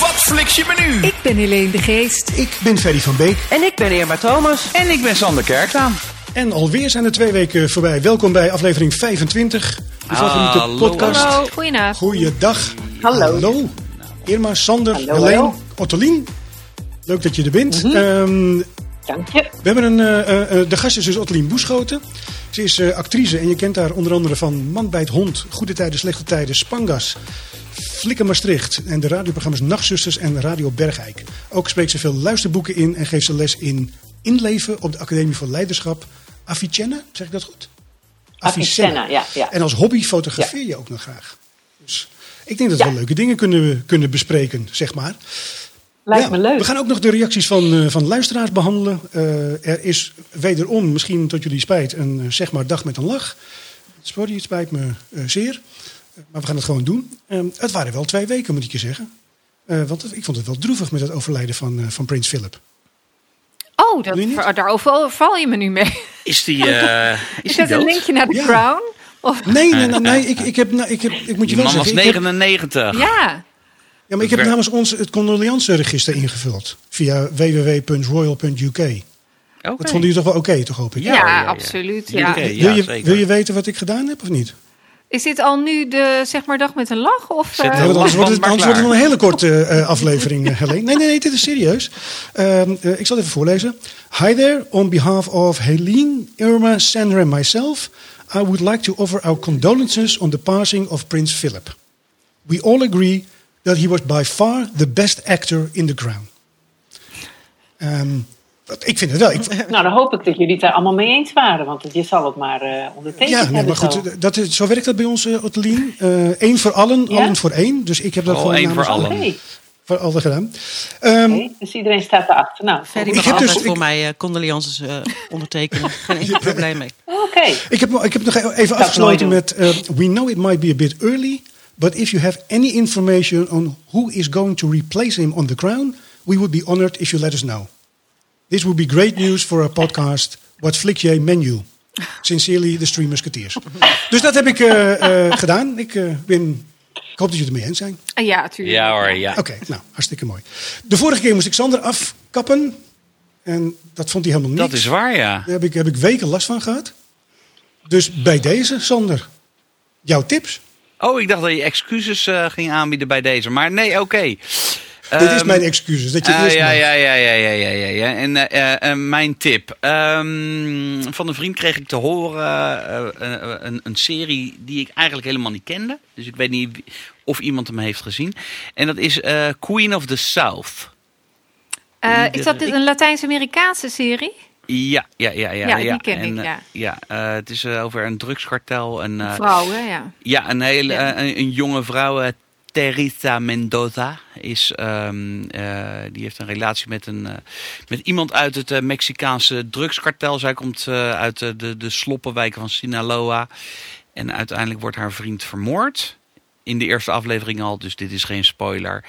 Wat flik je menu? Ik ben Helene de Geest. Ik ben Ferry van Beek. En ik ben Irma Thomas. En ik ben Sander Kerklaan. En alweer zijn er twee weken voorbij. Welkom bij aflevering 25. De favoriete Hallo. podcast. Hallo, goedenavond. Goeiedag. Hallo. Hallo. Irma, Sander, Hallo, Helene. Ottolien. Leuk dat je er bent. Mhm. Ehm, Dank je. we hebben een, eh, eh, eh, de gast is dus Ottolien Boeschoten. Ze is eh, actrice en je kent haar onder andere van Man bij het Hond, Goede Tijden, Slechte Tijden, Spangas, Flikker Maastricht en de radioprogramma's Nachtzusters en Radio Bergijk. Ook spreekt ze veel luisterboeken in en geeft ze les in inleven op de Academie voor Leiderschap. Avicenna, zeg ik dat goed? Avicenna, ja, ja. En als hobby fotografeer je ook nog graag. Dus ik denk dat we wel leuke dingen kunnen, kunnen bespreken, zeg maar. Lijkt me leuk. We gaan ook nog de reacties van, eh, van luisteraars behandelen. Eh, er is wederom, misschien tot jullie spijt, een eh, zeg maar dag met een lach. Sorry, het spijt me zeer. Maar we gaan het gewoon doen. Ehm, het waren wel twee weken, moet ik je zeggen. Eh, want het- ik vond het wel droevig met het overlijden van, eh, van Prins Philip. Oh, dat, ver- daarover val je me nu mee. Is die, eh is Is die dat een linkje naar Ja. Crown? Of, Nee, nee, nee, nee ik, ik, heb, nou, ik, heb, ik moet je Die wel man was zeggen. ik heb- 99. ja. ja, maar ik heb namens ons het condoleanceregister ingevuld. Via www.royal.uk. Oké. Dat vonden jullie toch wel oké, toch hoop ik? Ja, Ja, ja, ja. absoluut. Ja, wil, je, wil je weten wat ik gedaan heb of niet? Is dit al nu de zeg maar dag met een lach? Of, Zet eh, anders wordt het, anders wordt het een hele korte eh, aflevering, eh, Helene. Nee, nee, nee, dit is serieus. Ehm, eh, ik zal even voorlezen. Hi there, on behalf of Helene, Irma, Sandra and myself, I would like to offer our condolences on the passing of Prince Philip. We all agree that he was by far the best actor in The Crown. Ehm, ik vind het wel. Ik, Nou, dan hoop ik dat jullie het daar allemaal mee eens waren. Want je zal het maar eh ondertekend ja, nee, maar zo. goed, dat, is- zo werkt dat bij ons, uh, Ottelien. Eén voor allen, Ja? allen voor één. Dus ik heb dat Oh, gewoon één voor allen. Oké, voor allen gedaan. Ehm, dus iedereen staat erachter. Nou, Ferry Ik mag heb altijd dus- voor ik- mij eh, condolences eh, ondertekenen. Geen enkel probleem mee. oké. Ik heb, ik heb nog even nooit afgesloten met... eh, we know it might be a bit early... but if you have any information on who is going to replace him on the crown... we would be honored if you let us know. This would be great news for our podcast... What Flick J Menu. Sincerely, the Stream Musketeers. dus dat heb ik eh, eh, gedaan. Ik, eh, ben, ik hoop dat jullie het mee eens zijn. Ah, ja, natuurlijk. Ja hoor, ja. Oké, nou, hartstikke mooi. De vorige keer moest ik Sander afkappen. En dat vond hij helemaal niks. Dat is waar, ja. Daar heb ik, heb ik weken last van gehad. Dus bij deze, Sander, jouw tips. Oh, ik dacht dat je excuses eh, ging aanbieden bij deze. Maar nee, oké. Dit is Ehm, mijn excuses, dat je Ah, eerst ja, ja, ja, ja, ja, ja, ja, ja. En eh, eh, eh, mijn tip. Ehm, van een vriend kreeg ik te horen een, een serie die ik eigenlijk helemaal niet kende. Dus ik weet niet of iemand hem heeft gezien. En dat is eh, Queen of the South. Eh, is dat dit een Latijns-Amerikaanse serie? Ja, ja, ja, ja. Ja, die ken En, ik, ja. ja eh, het is over een drugskartel. En, eh, Vrouwen, ja. Ja, een hele Ja. een, een jonge vrouw, eh, Teresa Mendoza, is, ehm, eh, die heeft een relatie met, een, eh, met iemand uit het eh, Mexicaanse drugskartel. Zij komt uit de, de, sloppenwijken van Sinaloa. En uiteindelijk wordt haar vriend vermoord. In de eerste aflevering al, dus dit is geen spoiler.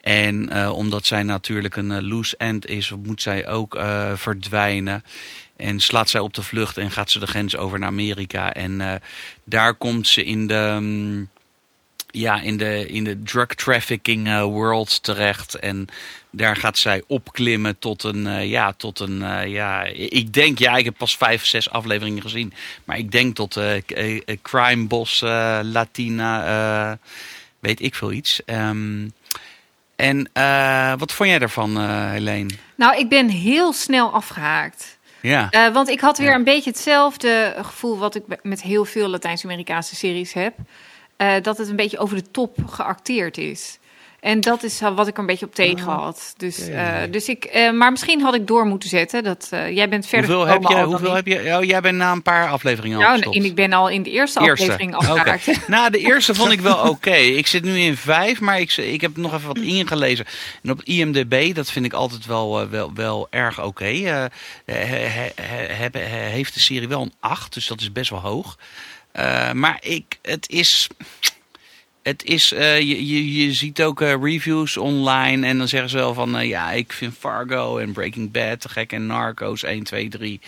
En omdat zij natuurlijk een loose end is, moet zij ook verdwijnen. En slaat zij op de vlucht en gaat ze de grens over naar Amerika. En daar komt ze in de, mm, ja, in de, in de drug trafficking eh, world terecht. En daar gaat zij opklimmen tot een, eh, ja, tot een, eh, ja, ik denk, ja, ik heb pas vijf, zes afleveringen gezien. Maar ik denk tot crime boss, Latina, weet ik veel iets. Ehm, en wat vond jij daarvan, Helene? Nou, ik ben heel snel afgehaakt. Ja. Want ik had weer Ja. een beetje hetzelfde gevoel wat ik met heel veel Latijns-Amerikaanse series heb. Eh, dat het een beetje over de top geacteerd is. En dat is wat ik er een beetje op tegen had. Dus, ja, ja, ja. eh, dus ik, eh, maar misschien had ik door moeten zetten. Dat, jij bent verder Hoeveel heb dan Hoeveel heb je? Oh, jij bent na een paar afleveringen al Nou, gestopt. en ik ben al in de eerste, aflevering afgehaakt. Nou, de eerste vond ik wel oké. Ik zit nu in vijf, maar ik, ik heb nog even wat ingelezen. En op IMDb, dat vind ik altijd wel, wel, wel erg oké. He- he- he- heb- he- heeft de serie wel een 8, dus dat is best wel hoog. Eh, maar ik, het is... Het is, eh, je, je, je ziet ook eh, reviews online en dan zeggen ze wel van, ja, ik vind Fargo en Breaking Bad te gek en Narcos 1, 2, 3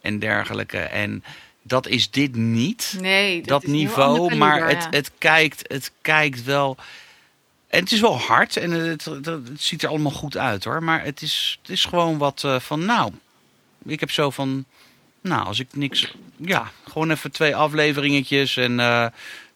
en dergelijke. En dat is dit niet Nee, dat, niveau, maar het, het, kijkt, het kijkt wel. En het is wel hard en het, het, het ziet er allemaal goed uit hoor. Maar het is, het is gewoon wat van, nou, ik heb zo van, nou, als ik niks, ja, gewoon even twee afleveringetjes en eh,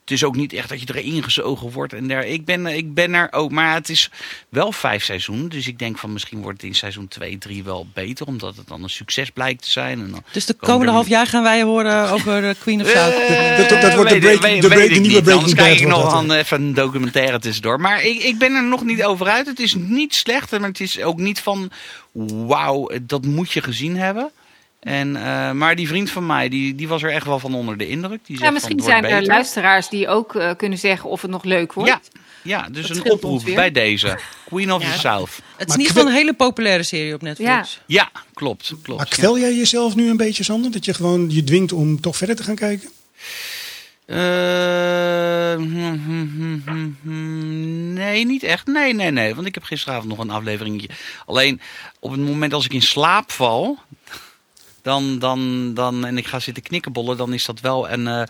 het is ook niet echt dat je erin gezogen wordt. En daar, ik, ben, ik ben er ook, maar het is wel vijf seizoenen. Dus ik denk van misschien wordt het in seizoen 2, 3 wel beter. Omdat het dan een succes blijkt te zijn. En dan Dus de komen komende er- half jaar gaan wij horen over eh, Queen of South. Eh, Dat- dat- dat wordt de weet- de ik nieuwe. Breaking Anders kijk Bad ik wordt nog aan even een documentaire tussendoor. Maar ik, ik ben er nog niet over uit. Het is niet slecht, maar het is ook niet van... Wauw, dat moet je gezien hebben. En, eh, maar die vriend van mij, die, die was er echt wel van onder de indruk. Die zegt Ja, van, misschien zijn er beter. luisteraars die ook eh, kunnen zeggen of het nog leuk wordt. Ja, ja, dus Dat een oproep bij deze. Queen of Ja. the South. Het is Maar in ieder geval een hele populaire serie op Netflix. Ja, klopt. klopt Maar kwel jij jezelf nu een beetje, Sander? Dat je gewoon je dwingt om toch verder te gaan kijken? Eh, hm, hm, hm, nee, niet echt. Nee, nee, nee. Want ik heb gisteravond nog een afleveringetje. Alleen op het moment als ik in slaap val, dan, dan, dan, en ik ga zitten knikkenbollen, dan is dat wel een, eh,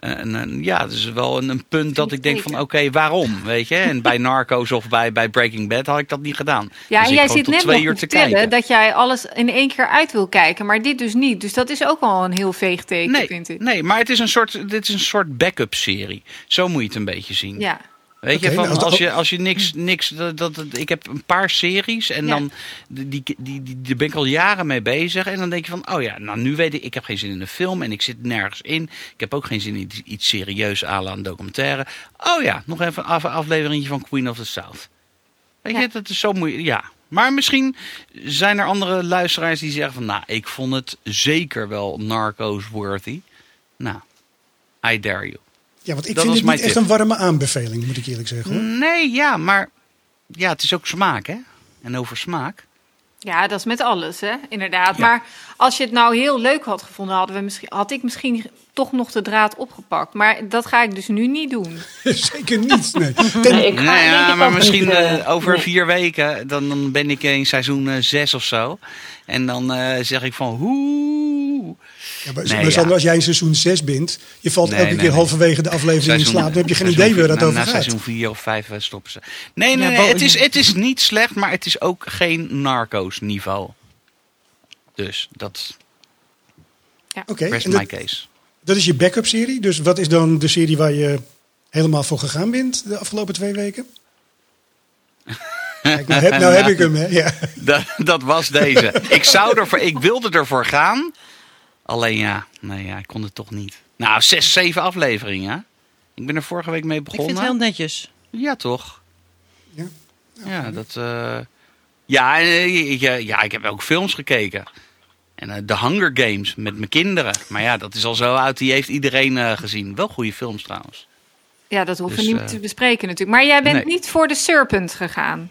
een, een ja, is wel een, een punt dat ik denk van, oké, waarom, weet je? En bij Narcos of bij, bij Breaking Bad had ik dat niet gedaan. Ja, Dus en ik jij zit net twee uur te kijken. dat jij alles in één keer uit wil kijken, maar dit dus niet. Dus dat is ook al een heel veeg teken, Nee, vind ik. nee, maar het is een soort, dit is een soort backup serie. Zo moet je het een beetje zien. Ja. Weet je, van nou, als je, als je niks, niks dat, dat, dat- ik heb een paar series en Ja. dan, die, die, die, die, daar ben ik al jaren mee bezig. En dan denk je van, oh ja, nou nu weet ik, ik heb geen zin in een film en ik zit nergens in. Ik heb ook geen zin in iets, serieus la een documentaire. Oh ja, nog even een af, afleveringetje van Queen of the South. Weet Ja. je, dat is zo moeilijk, ja. Maar misschien zijn er andere luisteraars die zeggen van, nou, ik vond het zeker wel Narcos worthy. Nou, I dare you. Ja, want ik Dat vind het niet echt een warme aanbeveling, moet ik eerlijk zeggen. Hoor. Nee, ja, maar ja, het is ook smaak, hè? En over smaak. ja, dat is met alles, hè? inderdaad. Ja. Maar als je het nou heel leuk had gevonden, hadden we misschien, had ik misschien toch nog de draad opgepakt. Maar dat ga ik dus nu niet doen. Zeker niet. Nee. Ten- Nee, ik ga Nou ja, maar misschien niet, eh, eh, over nee. vier weken, dan, dan ben ik in seizoen eh, zes of zo. En dan eh, zeg ik van, hoe. Ja, maar, Nee, maar Sander, ja. als jij in seizoen 6 bent, je valt Nee, elke nee, keer nee. halverwege de aflevering in slaap, dan heb je geen idee waar dat na, over na gaat. seizoen vier of vijf eh, stoppen ze. Nee, nee, Ja, het, is, het is niet slecht, maar het is ook geen narcos niveau. Dus dat Oké, rest en my dat, case. Dat is je backup serie. Dus wat is dan de serie waar je helemaal voor gegaan bent de afgelopen twee weken? Kijk, nou, heb, nou heb ik hem, hè? Ja. Dat, dat was deze. ik, zou ervoor, ik wilde ervoor gaan. Alleen ja, nee, ja, ik kon het toch niet. Nou, zes, zeven afleveringen. hè? Ik ben er vorige week mee Ik begonnen. vind het heel netjes. Ja, toch? Ja. Ja, dat... eh, Ja, eh, ik, eh, ja, ik heb ook films gekeken. En eh, The Hunger Games met mijn kinderen. Maar ja, dat is al zo oud. Die heeft iedereen eh, gezien. Wel goede films trouwens. Ja, dat hoeven Dus, we niet eh, te bespreken natuurlijk. Maar jij bent nee. niet voor de Serpent gegaan.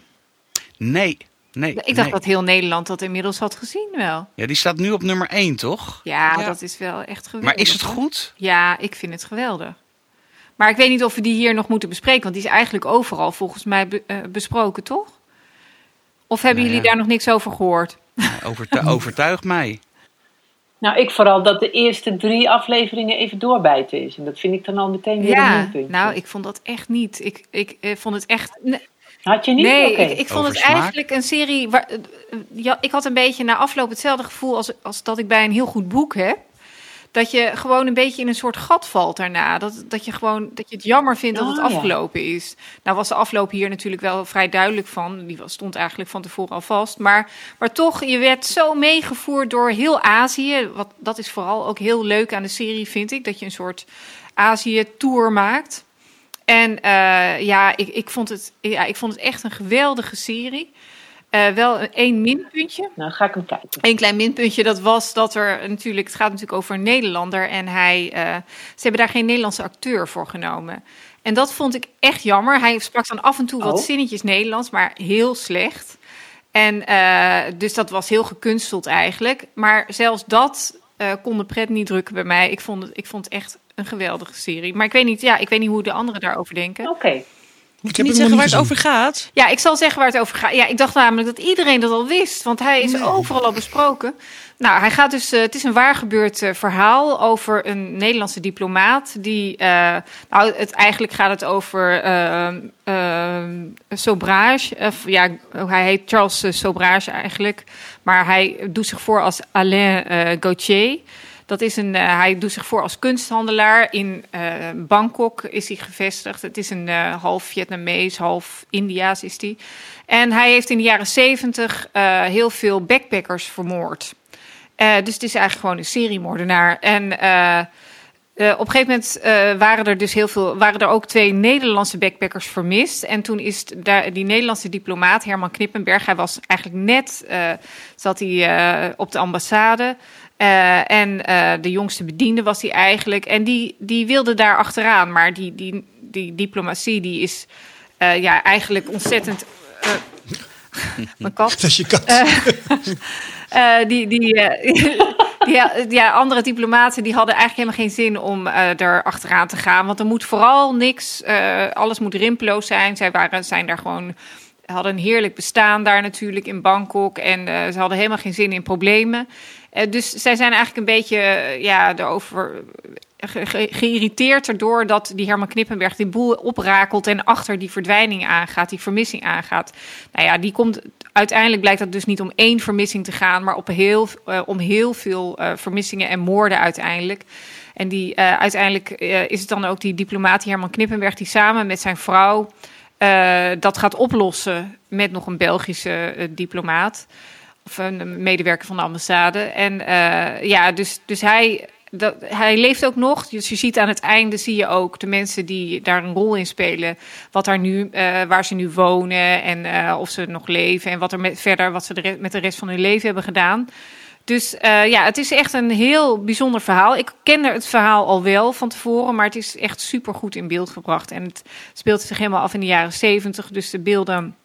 Nee, nee. Ik dacht nee. dat heel Nederland dat inmiddels had gezien wel. Ja, die staat nu op nummer 1, toch? Ja, Ja. dat is wel echt geweldig. Maar is het goed? Ja, ik vind het geweldig. Maar ik weet niet of we die hier nog moeten bespreken, want die is eigenlijk overal volgens mij be- eh, besproken, toch? Of hebben Nou ja. jullie daar nog niks over gehoord? Ja, overtu- overtuigt mij. Nou, ik vooral dat de eerste drie afleveringen even doorbijten is. En dat vind ik dan al meteen weer een Ja, minpuntje. nou, ik vond dat echt niet. Ik, ik eh, vond het echt. Had je niet? nee Oké. ik, ik vond Over het smaak? eigenlijk een serie. Waar, eh, ja, ik had een beetje na afloop hetzelfde gevoel als, als dat ik bij een heel goed boek heb. Dat je gewoon een beetje in een soort gat valt daarna. Dat, dat je gewoon dat je het jammer vindt dat het Oh, ja. afgelopen is. Nou was de afloop hier natuurlijk wel vrij duidelijk van. Die was, stond eigenlijk van tevoren al vast. Maar, maar toch, je werd zo meegevoerd door heel Azië. Wat, dat is vooral ook heel leuk aan de serie, vind ik. Dat je een soort Azië-tour maakt. En eh, ja, ik, ik, vond het, ja, ik vond het echt een geweldige serie. Eh, wel een- één minpuntje. Nou, ga ik hem kijken. Een klein minpuntje, dat was dat er natuurlijk... Het gaat natuurlijk over een Nederlander en hij... eh, ze hebben daar geen Nederlandse acteur voor genomen. En dat vond ik echt jammer. Hij sprak dan af en toe wat Oh. zinnetjes Nederlands, maar heel slecht. En eh, dus dat was heel gekunsteld eigenlijk. Maar zelfs dat kon de pret niet drukken bij mij. Ik vond, het, ik vond het echt een geweldige serie. Maar ik weet niet, ja, ik weet niet hoe de anderen daarover denken. Oké. Moet heb je niet zeggen waar het over gaat? Ja, ik zal zeggen waar het over gaat. Ja, ik dacht namelijk dat iedereen dat al wist, want hij is overal al besproken. Nou, hij gaat dus, eh, het is een waar gebeurd eh, verhaal over een Nederlandse diplomaat. Die, eh, nou, het, eigenlijk gaat het over Sobrage. Of, ja, hij heet Charles Sobrage eigenlijk. Maar hij doet zich voor als Alain Gauthier. Dat is een, eh, hij doet zich voor als kunsthandelaar. In eh, Bangkok is hij gevestigd. Het is een eh, half Vietnamees, half Indiaas is hij. En hij heeft in de jaren zeventig heel veel backpackers vermoord. Dus het is eigenlijk gewoon een seriemoordenaar. En op een gegeven moment waren er dus heel veel, waren er ook twee Nederlandse backpackers vermist. En toen is daar die Nederlandse diplomaat Herman Knippenberg, hij was eigenlijk net, zat hij op de ambassade. Eh, en eh, de jongste bediende was hij eigenlijk. En die, die wilde daar achteraan. Maar die, die, die diplomatie die is eh, ja, eigenlijk ontzettend. mijn kat. Dat is je kat. Die, die, die, ja, andere diplomaten die hadden eigenlijk helemaal geen zin om er achteraan te gaan. Want er moet vooral niks, alles moet rimpeloos zijn. Zij waren, zijn daar gewoon, hadden een heerlijk bestaan daar natuurlijk in Bangkok. En ze hadden helemaal geen zin in problemen. Eh, dus zij zijn eigenlijk een beetje eh, ja, erover ge- ge- geïrriteerd erdoor dat die Herman Knippenberg die boel oprakelt en achter die verdwijning aangaat, die vermissing aangaat. Nou ja, die komt uiteindelijk blijkt dat dus niet om één vermissing te gaan, maar op heel, eh, om heel veel vermissingen en moorden uiteindelijk. En die, uiteindelijk is het dan ook die diplomaat Herman Knippenberg die samen met zijn vrouw dat gaat oplossen met nog een Belgische diplomaat of een medewerker van de ambassade. En eh, ja, dus, dus hij, dat, hij leeft ook nog. Dus je ziet aan het einde zie je ook de mensen die daar een rol in spelen. Wat daar nu, eh, waar ze nu wonen en eh, of ze nog leven en wat er met, verder wat ze de met de rest van hun leven hebben gedaan. Dus ja, het is echt een heel bijzonder verhaal. Ik kende het verhaal al wel van tevoren, maar het is echt super goed in beeld gebracht. En het speelt zich helemaal af in de jaren zeventig. Dus de beelden,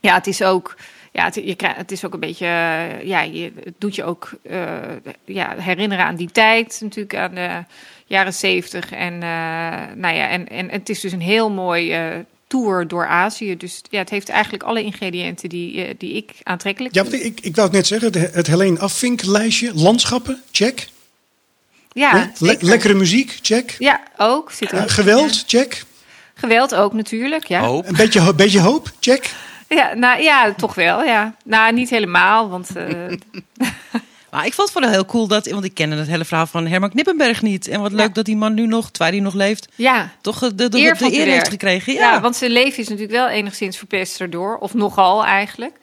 ja, het is ook ja, het, je krijgt, het is ook een beetje, eh, ja, je, het doet je ook eh, ja, herinneren aan die tijd, natuurlijk aan de jaren zeventig. En, eh, nou ja, en, en het is dus een heel mooi eh, tour door Azië. Dus ja, het heeft eigenlijk alle ingrediënten die, die ik aantrekkelijk Ja, vind. want ik, ik wou het net zeggen, het, het Helene Afvinklijstje, landschappen, check. Ja, Ja, le- zeker. lekkere muziek, check. Ja, ook. Zit ook. geweld, check. Geweld ook natuurlijk, ja. Hoop. Een beetje, ho- beetje hoop, check. Ja, nou, ja, toch wel, ja. Nou, niet helemaal, want... eh, Maar ik vond het wel heel cool dat, want ik kende het hele verhaal van Herman Knippenberg niet. En wat leuk dat die man nu nog, terwijl hij nog leeft, ja, toch de, de, de, Eer de heeft gekregen. Ja. Ja, want zijn leven is natuurlijk wel enigszins verpest erdoor. Of nogal eigenlijk.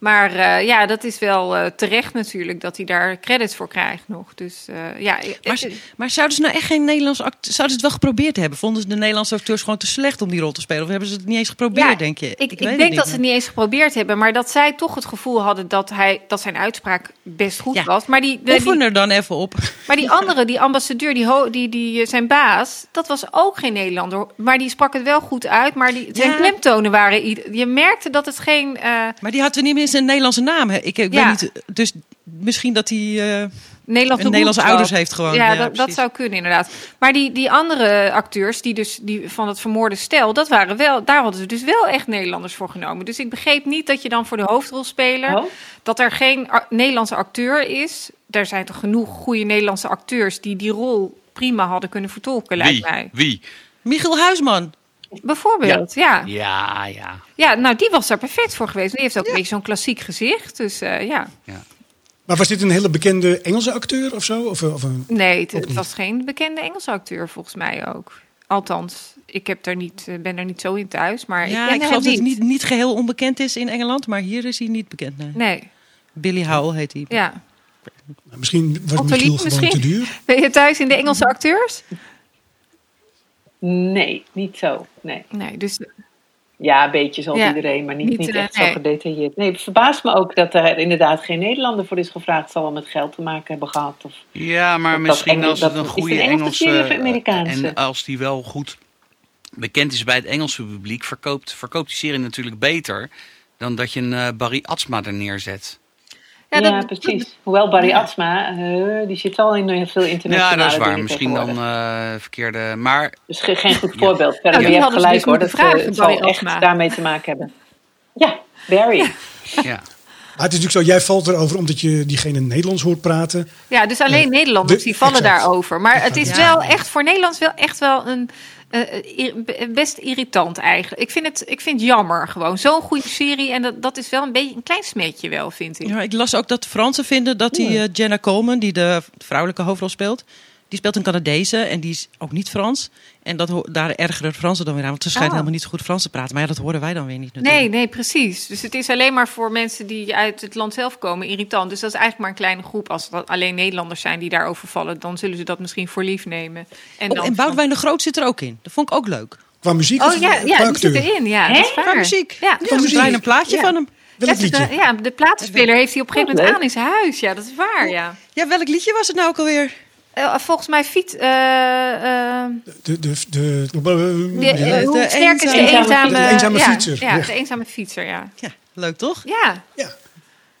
Maar eh, ja, dat is wel eh, terecht natuurlijk dat hij daar credits voor krijgt nog. Dus eh, ja, Maar, maar zouden ze nou echt geen Nederlandse acteurs... Zouden ze het wel geprobeerd hebben? Vonden ze de Nederlandse acteurs gewoon te slecht om die rol te spelen? Of hebben ze het niet eens geprobeerd, ja, denk je? Ik, ik, denk dat ze het meer. niet eens geprobeerd hebben. Maar dat zij toch het gevoel hadden dat, hij, dat zijn uitspraak best goed Ja. was. Maar die, de- Oefen die, er dan even op. maar die andere, die ambassadeur, die, ho- die, die, zijn baas, dat was ook geen Nederlander. Maar die sprak het wel goed uit. Maar die, zijn Ja. klemtonen waren... Je merkte dat het geen... Maar die had er niet eens een Nederlandse naam. hè? Ik, ik Ja. weet niet, dus misschien dat hij eh, Nederlandse een Nederlandse roots ouders heeft gewoon. Ja, Ja, dat, zou kunnen inderdaad. Maar die, die andere acteurs die dus die van het vermoorde stel, dat waren wel, daar hadden ze dus wel echt Nederlanders voor genomen. Dus ik begreep niet dat je dan voor de hoofdrolspeler Oh. dat er geen Nederlandse acteur is. Er zijn toch genoeg goede Nederlandse acteurs die die rol prima hadden kunnen vertolken, lijkt Wie? mij. Wie? Michiel Huisman. Bijvoorbeeld, ja. Ja, ja. ja. nou die was daar perfect voor geweest. Die heeft ook een beetje zo'n klassiek gezicht. Dus eh, ja. Maar was dit een hele bekende Engelse acteur of zo? Of, of een... Nee, het, het was geen bekende Engelse acteur volgens mij ook. Althans, ik heb er niet, eh, ben er niet zo in thuis, maar Ja, ik ik ken geloof hem dat niet. het niet, niet geheel onbekend is in Engeland. Maar hier is hij niet bekend. Nee. Nee, Billy Howell heet hij. ja. Misschien was Michiel Liep gewoon misschien? te duur. Ben je thuis in de Engelse acteurs? Nee, niet zo. Nee. Nee, dus Ja, een beetje zoals Ja, iedereen, maar niet, niet, niet, eh, echt nee. zo gedetailleerd. Nee, het verbaast me ook dat er inderdaad geen Nederlander voor is gevraagd. Het zal wel met geld te maken hebben gehad. Of... Ja, maar Dat- dat misschien Engels- als het een het goede Engelse Amerikaanse? En als die wel goed bekend is bij het Engelse publiek... verkoopt, verkoopt die serie natuurlijk beter... dan dat je een eh, Barry Atsma er neerzet. Ja, Ja, dat- precies. Hoewel Barry Atsma, eh, die zit al in heel veel Ja, internationale dat is waar. Misschien dan eh, verkeerde. Maar Dus ge- geen goed voorbeeld. Verder, Ja, je hebt gelijk dus hoor. Dat vragen, eh, zal echt daarmee te maken hebben. Ja, Barry. ja. Maar het is natuurlijk zo, jij valt erover omdat je diegene Nederlands hoort praten. Ja, dus alleen Eh, Nederlanders de- die vallen exact. daarover. Maar het is Ja. wel echt voor Nederlands wel echt wel een eh, best irritant eigenlijk. Ik vind het, ik vind het jammer gewoon. Zo'n goede serie en dat, dat is wel een beetje een klein smetje wel, vind ik. Ja, ik las ook dat de Fransen vinden dat die eh, Jenna Coleman, die de vrouwelijke hoofdrol speelt, die speelt een Canadese en die is ook niet Frans. En dat, daar ergeren Fransen dan weer aan, want ze schijnt Oh. helemaal niet zo goed Frans te praten. Maar ja, dat horen wij dan weer niet natuurlijk. Nee, nee, precies. Dus het is alleen maar voor mensen die uit het land zelf komen irritant. Dus dat is eigenlijk maar een kleine groep. Als dat alleen Nederlanders zijn die daarover vallen, dan zullen ze dat misschien voor lief nemen. En, Oh, dan en Boudewijn de Groot zit er ook in. Dat vond ik ook leuk. Qua muziek of Oh ja, ja die zit erin. Ja, dat is Qua muziek. Ja, muziek. een plaatje Ja. van hem. De, liedje? ja, de platenspeler heeft hij op een gegeven Oh, moment aan in zijn huis. Ja, dat is waar, ja. Ja, welk liedje was het nou ook alweer? Eh, volgens mij fiets. eh, eh, De, de, de, de, de, eh, de hoe sterk is de eenzame- eenzame, De eenzame ja, fietser, Ja, de eenzame fietser, ja. Ja, leuk toch? Ja, ja.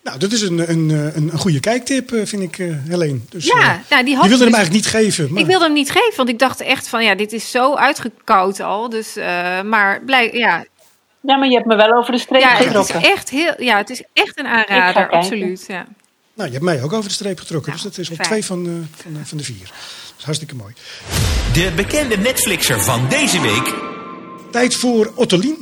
Nou, dat is een, een, een, een goede kijktip, eh, vind ik, eh Helene. Dus, ja. eh, nou, die had je wilde hem dus- eigenlijk niet geven. Maar Ik wilde hem niet geven, want ik dacht echt van ja, dit is zo uitgekoud al. Dus, eh, maar blij, ja, Ja, maar je hebt me wel over de streep ja, het is getrokken. echt heel, ja, het is echt een aanrader, absoluut. Ja. Nou, je hebt mij ook over de streep getrokken. Nou, dus dat is al fijn. twee van, eh, van, eh, van de vier. Dat is hartstikke mooi. De bekende Netflixer van deze week Tijd voor Ottolien.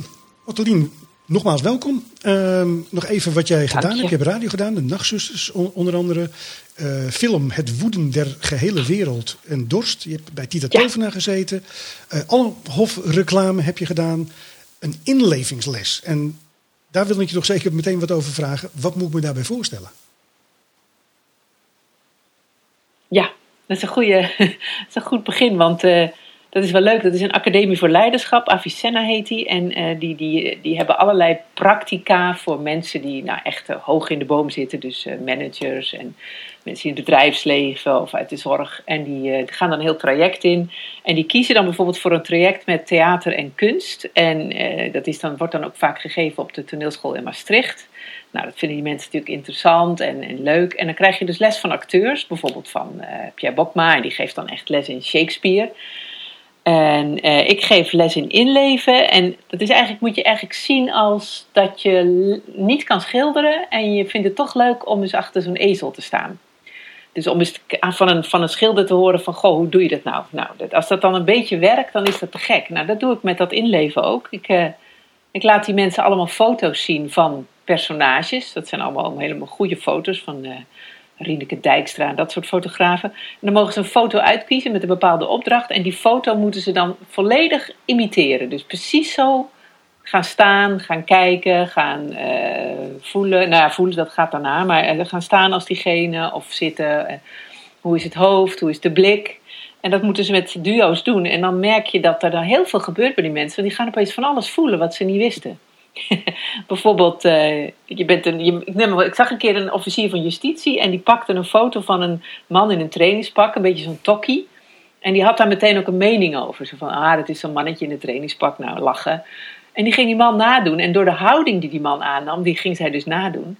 Ottolien, nogmaals welkom. Ehm, nog even wat jij gedaan je. hebt. Je hebt radio gedaan, de Nachtzusters on- onder andere. Eh, film Het woeden der gehele wereld en dorst. Je hebt bij Tita Ja. Tovenaar gezeten. Eh alle hofreclame heb je gedaan. Een inlevingsles. En daar wil ik je toch zeker meteen wat over vragen. Wat moet ik me daarbij voorstellen? Ja, dat is een, goede, is een goed begin, want eh, dat is wel leuk. Dat is een academie voor leiderschap, Avicenna heet die. En eh, die, die, die hebben allerlei practica voor mensen die nou, echt eh, hoog in de boom zitten. Dus managers en mensen in het bedrijfsleven of uit de zorg. En die, gaan dan een heel traject in. En die kiezen dan bijvoorbeeld voor een traject met theater en kunst. En dat is dan, wordt dan ook vaak gegeven op de toneelschool in Maastricht. Nou, dat vinden die mensen natuurlijk interessant en, en leuk. En dan krijg je dus les van acteurs, bijvoorbeeld van eh Pierre Bokma, en die geeft dan echt les in Shakespeare. En eh, ik geef les in inleven. En dat is eigenlijk, moet je eigenlijk zien als dat je niet kan schilderen. En je vindt het toch leuk om eens achter zo'n ezel te staan. Dus om eens van een, van een schilder te horen van, goh, hoe doe je dat nou? Nou, dat, als dat dan een beetje werkt, dan is dat te gek. Nou, dat doe ik met dat inleven ook. Ik, eh, ik laat die mensen allemaal foto's zien van personages. Dat zijn allemaal helemaal goede foto's van Rieneke Dijkstra en dat soort fotografen. En dan mogen ze een foto uitkiezen met een bepaalde opdracht. En die foto moeten ze dan volledig imiteren. Dus precies zo gaan staan, gaan kijken, gaan eh, voelen. Nou ja, voelen dat gaat daarna. Maar eh, gaan staan als diegene of zitten. Hoe is het hoofd? Hoe is de blik? En dat moeten ze met duo's doen. En dan merk je dat er dan heel veel gebeurt bij die mensen. Want die gaan opeens van alles voelen wat ze niet wisten. Bijvoorbeeld, eh, je bent een, je, ik, neem ik zag een keer een officier van justitie en die pakte een foto van een man in een trainingspak, een beetje zo'n tokkie. En die had daar meteen ook een mening over. Zo van, ah, dat is zo'n mannetje in een trainingspak, nou, lachen. En die ging die man nadoen. En door de houding die die man aannam, die ging zij dus nadoen,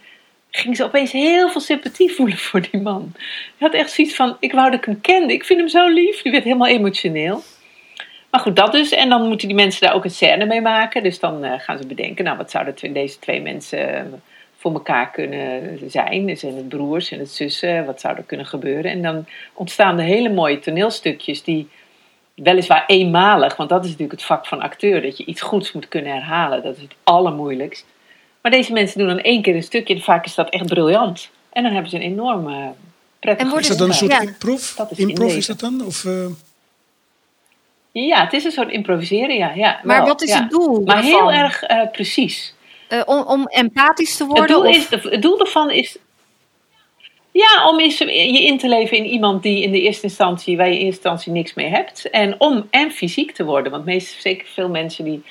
ging ze opeens heel veel sympathie voelen voor die man. Die had echt zoiets van, ik wou dat ik hem kende, ik vind hem zo lief. Die werd helemaal emotioneel. Maar goed, dat dus. En dan moeten die mensen daar ook een scène mee maken. Dus dan eh, gaan ze bedenken, nou, wat zouden twee- deze twee mensen eh, voor elkaar kunnen zijn? Zijn het broers en het zussen? Wat zou er kunnen gebeuren? En dan ontstaan er hele mooie toneelstukjes die weliswaar eenmalig, want dat is natuurlijk het vak van acteur, dat je iets goeds moet kunnen herhalen. Dat is het allermoeilijkst. Maar deze mensen doen dan één keer een stukje en vaak is dat echt briljant. En dan hebben ze een enorm eh prettig En worden Is dat dan een soort Ja. improv? Dat is Improv is dat dan? Of, eh, Ja, het is een soort improviseren, ja. ja Maar wel, wat is ja. het doel Maar heel erg eh, precies. Eh, om, om empathisch te Het worden? doel, of- is, het doel daarvan is. Ja, om eens je in te leven in iemand die in de eerste instantie, waar je in eerste instantie niks mee hebt. En om en fysiek te worden. Want meest, zeker veel mensen die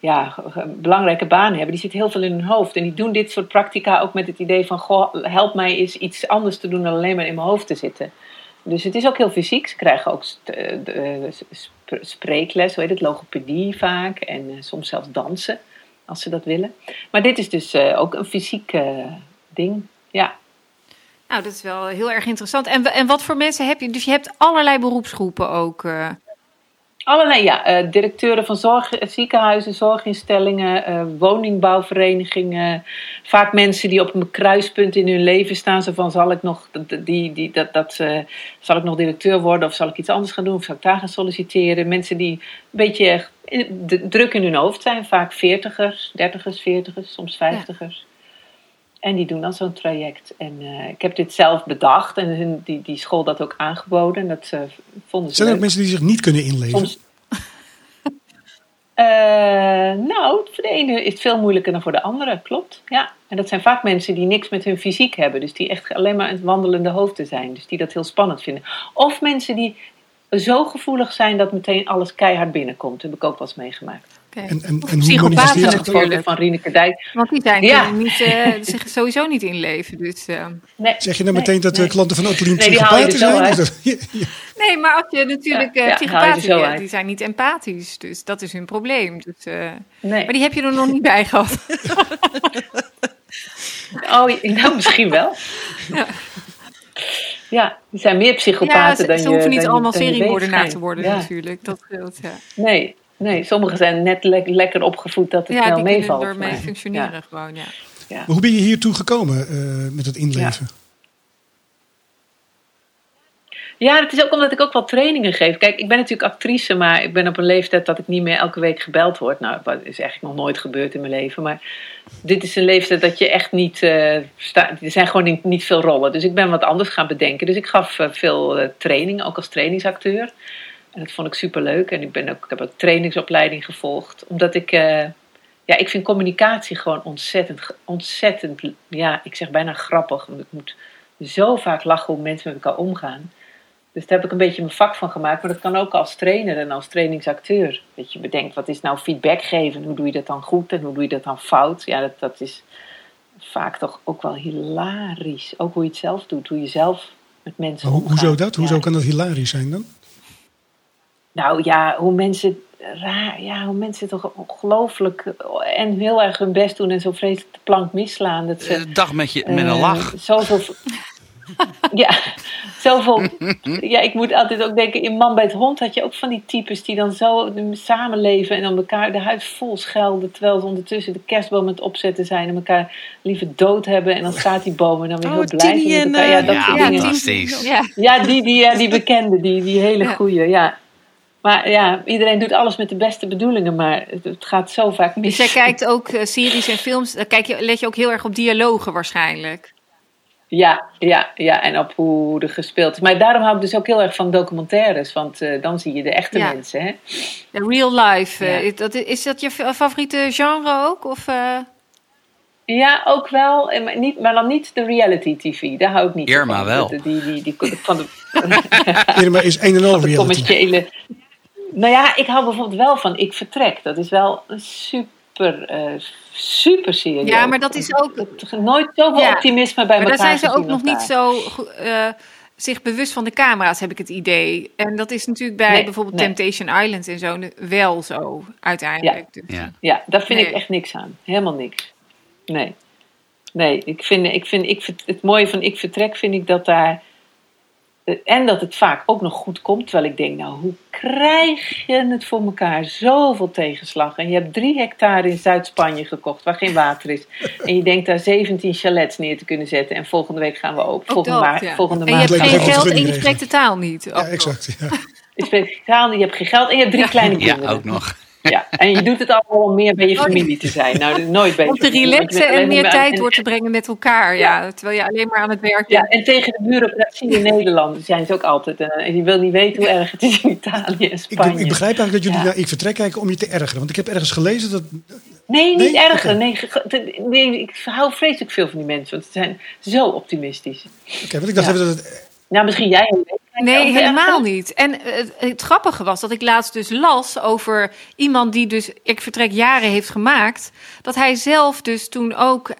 ja, een belangrijke baan hebben, die zitten heel veel in hun hoofd. En die doen dit soort practica ook met het idee van: goh, help mij eens iets anders te doen dan alleen maar in mijn hoofd te zitten. Dus het is ook heel fysiek. Ze krijgen ook spreekles, hoe heet het, logopedie vaak. En eh, soms zelfs dansen, als ze dat willen. Maar dit is dus eh, ook een fysiek eh, ding. Ja. Nou, dat is wel heel erg interessant. En, en wat voor mensen heb je? Dus je hebt allerlei beroepsgroepen ook. Allerlei, ja. Uh, directeuren van zorg, ziekenhuizen, zorginstellingen, uh, woningbouwverenigingen. Vaak mensen die op een kruispunt in hun leven staan. Zo van, zal ik nog, die, die, dat, dat, zal ik nog directeur worden of zal ik iets anders gaan doen? Of zal ik daar gaan solliciteren? Mensen die een beetje druk in hun hoofd zijn. Vaak veertigers, dertigers, veertigers, soms vijftigers. En die doen dan zo'n traject. En uh, ik heb dit zelf bedacht en hun, die, die school dat ook aangeboden. En dat uh, vonden ze Zijn er ook mensen die zich niet kunnen inleven? Soms, uh, nou, voor de ene is het veel moeilijker dan voor de andere, klopt. Ja. En dat zijn vaak mensen die niks met hun fysiek hebben. Dus die echt alleen maar een wandelende hoofden zijn. Dus die dat heel spannend vinden. Of mensen die zo gevoelig zijn dat meteen alles keihard binnenkomt. Dat heb ik ook wel eens meegemaakt. Okay. En, en, en Psychopaten natuurlijk. Van Rieneke Dijk. Want die zijn ja. niet, uh, zich sowieso niet inleven. Dus, uh. nee, zeg je dan nee, meteen dat de klanten van Otolien nee, psychopaten zijn? nee, maar als je natuurlijk ja, uh, psychopaten die zijn niet empathisch. Dus dat is hun probleem. Dus, nee. Maar die heb je er nog niet bij gehad. oh, nou misschien wel. Ja. Ja, er zijn meer psychopaten ja, ze, dan ze hoeven niet allemaal seriemoordenaar te worden natuurlijk. Dat scheelt, ja. Nee, Nee, sommigen zijn net le lekker opgevoed dat het ja, wel meevalt. Ja, die kunnen functioneren ja. gewoon, ja. ja. Maar hoe ben je hiertoe gekomen uh, met het inleven? Ja, het is ook omdat ik ook wel trainingen geef. Kijk, ik ben natuurlijk actrice, maar ik ben op een leeftijd dat ik niet meer elke week gebeld word. Nou, dat is eigenlijk nog nooit gebeurd in mijn leven. Maar dit is een leeftijd dat je echt niet. Uh, sta, er zijn gewoon niet, niet, veel rollen. Dus ik ben wat anders gaan bedenken. Dus ik gaf uh, veel uh, trainingen, ook als trainingsacteur. En dat vond ik super leuk. En ik, ben ook, ik heb ook trainingsopleiding gevolgd. Omdat ik, uh, ja, ik vind communicatie gewoon ontzettend, ontzettend, ja, ik zeg bijna grappig. Want ik moet zo vaak lachen hoe mensen met elkaar omgaan. Dus daar heb ik een beetje mijn vak van gemaakt. Maar dat kan ook als trainer en als trainingsacteur. Dat je bedenkt, wat is nou feedback geven? Hoe doe je dat dan goed en hoe doe je dat dan fout? Ja, dat, dat is vaak toch ook wel hilarisch. Ook hoe je het zelf doet, hoe je zelf met mensen omgaat. Hoezo dat? Hoezo kan dat hilarisch zijn dan? Nou ja, hoe mensen, raar, ja, hoe mensen toch ongelooflijk en heel erg hun best doen en zo vreselijk de plank misslaan. Dat ze, uh, dag met, je, met een lach. Uh, zoveel, ja, zoveel. Ja, ik moet altijd ook denken, in Man bij het Hond had je ook van die types die dan zo samenleven en om elkaar de huid vol schelden. Terwijl ze ondertussen de kerstboom aan het opzetten zijn en elkaar liever dood hebben. En dan staat die boom en dan weer oh, heel blij zijn elkaar. Ja, dat ja, soort dingen. Ja, ja, die, die, ja, die bekende, die, die hele goeie. Ja. Maar ja, iedereen doet alles met de beste bedoelingen, maar het, gaat zo vaak mis. Dus jij kijkt ook uh, series en films, daar kijk je, let je ook heel erg op dialogen waarschijnlijk. Ja, ja, ja, en op hoe er gespeeld is. Maar daarom hou ik dus ook heel erg van documentaires, want uh, dan zie je de echte ja. mensen. Hè? De real life, ja. uh, dat, is dat je favoriete genre ook? Of, Ja, ook wel, maar, niet, maar dan niet de reality TV, daar hou ik niet Irma van. wel. Die, die, die, van de, Irma is een en al reality. commerciële nou ja, ik hou bijvoorbeeld wel van Ik Vertrek. Dat is wel een super, uh, super serie. Ja, maar dat is ook... Nooit zoveel ja. optimisme bij maar elkaar Maar daar zijn ze ook nog niet zo... Uh, zich bewust van de camera's, heb ik het idee. En dat is natuurlijk bij nee, bijvoorbeeld nee. Temptation Island en zo wel zo, uiteindelijk. Ja, dus. ja. ja daar vind nee. ik echt niks aan. Helemaal niks. Nee. Nee, ik vind, ik vind ik, het mooie van Ik Vertrek vind ik dat daar en dat het vaak ook nog goed komt. Terwijl ik denk, nou, hoe krijg je het voor elkaar? Zoveel tegenslag. En je hebt drie hectare in Zuid-Spanje gekocht, waar geen water is. En je denkt daar 17 chalets neer te kunnen zetten. En volgende week gaan we open. Volgende, dat, ja. volgende en maand. En je hebt geen geld en je spreekt de taal niet. Ja, exact. Ja. Je spreekt de taal niet, je hebt geen geld en je hebt drie ja. kleine kinderen. Ja, ook nog. Ja, en je doet het allemaal om meer bij je familie te zijn. Nou, nooit bij je Om te relaxen en meer tijd door te brengen met elkaar. Ja. ja. terwijl je alleen maar aan het werk bent. Ja, en tegen de bureaucratie in Nederland zijn ze ook altijd. Uh, je wil niet weten hoe erg het is in Italië en Spanje. Ik, ik begrijp eigenlijk dat jullie ja. naar Ik Vertrek kijken om je te ergeren. Want ik heb ergens gelezen dat... Nee, niet nee? erger. Okay. Nee, nee, ik hou vreselijk veel van die mensen. Want ze zijn zo optimistisch. Oké, okay, want ik dacht even dat het... Nou, misschien jij Nee, helemaal niet. En het, het, grappige was dat ik laatst dus las over iemand die dus Ik Vertrek jaren heeft gemaakt. Dat hij zelf dus toen ook...